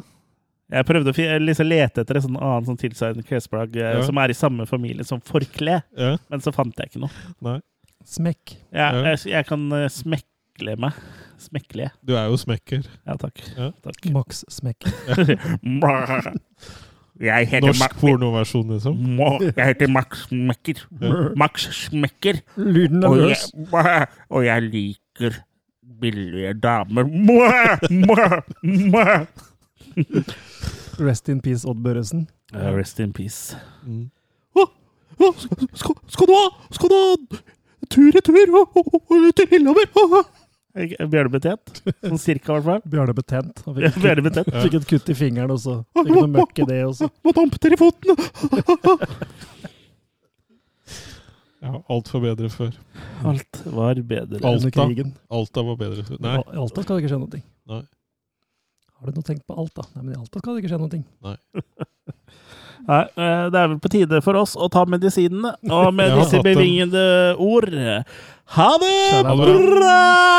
Jeg prøvde å liksom lete etter et sånn annet sånn tilsvarende klesplagg eh, Ja. som er i samme familie som forkle, Ja. men så fant jeg ikke noe. Nei. Smekk. Ja, Ja. Jeg, jeg kan eh, smekle meg. Smekle. Du er jo smekker. Ja, takk. Ja. takk. Max Smekker. Jeg heter Norsk Max pornoversjon, liksom. Jeg heter Max Smekker. Max Smekker. Lyden Og løs. jeg, og jeg liker billige damer. Rest in peace, Odd Børresen. Uh, rest in peace. Mm. skal, skal du ha Skal du ha tur-retur til Lillehammer? Bjørne Betjent. Sånn cirka, i hvert fall. Bjarne. Han fikk, Bjarne et kutt i fingeren, og så fikk noe møkk i det også. Må damper i foten! Ja, alt var bedre før. Alt var bedre. Alt. Alta. krigen. Alta var bedre før. Nei. I Alta skal det ikke skje noe. Nei. Har du noe tenkt på Alta? Nei, men i Alta skal det ikke skje noe. Nei. Nei, eh, det er vel på tide for oss å ta medisinene. Og med disse bevingede ord Ha det bra!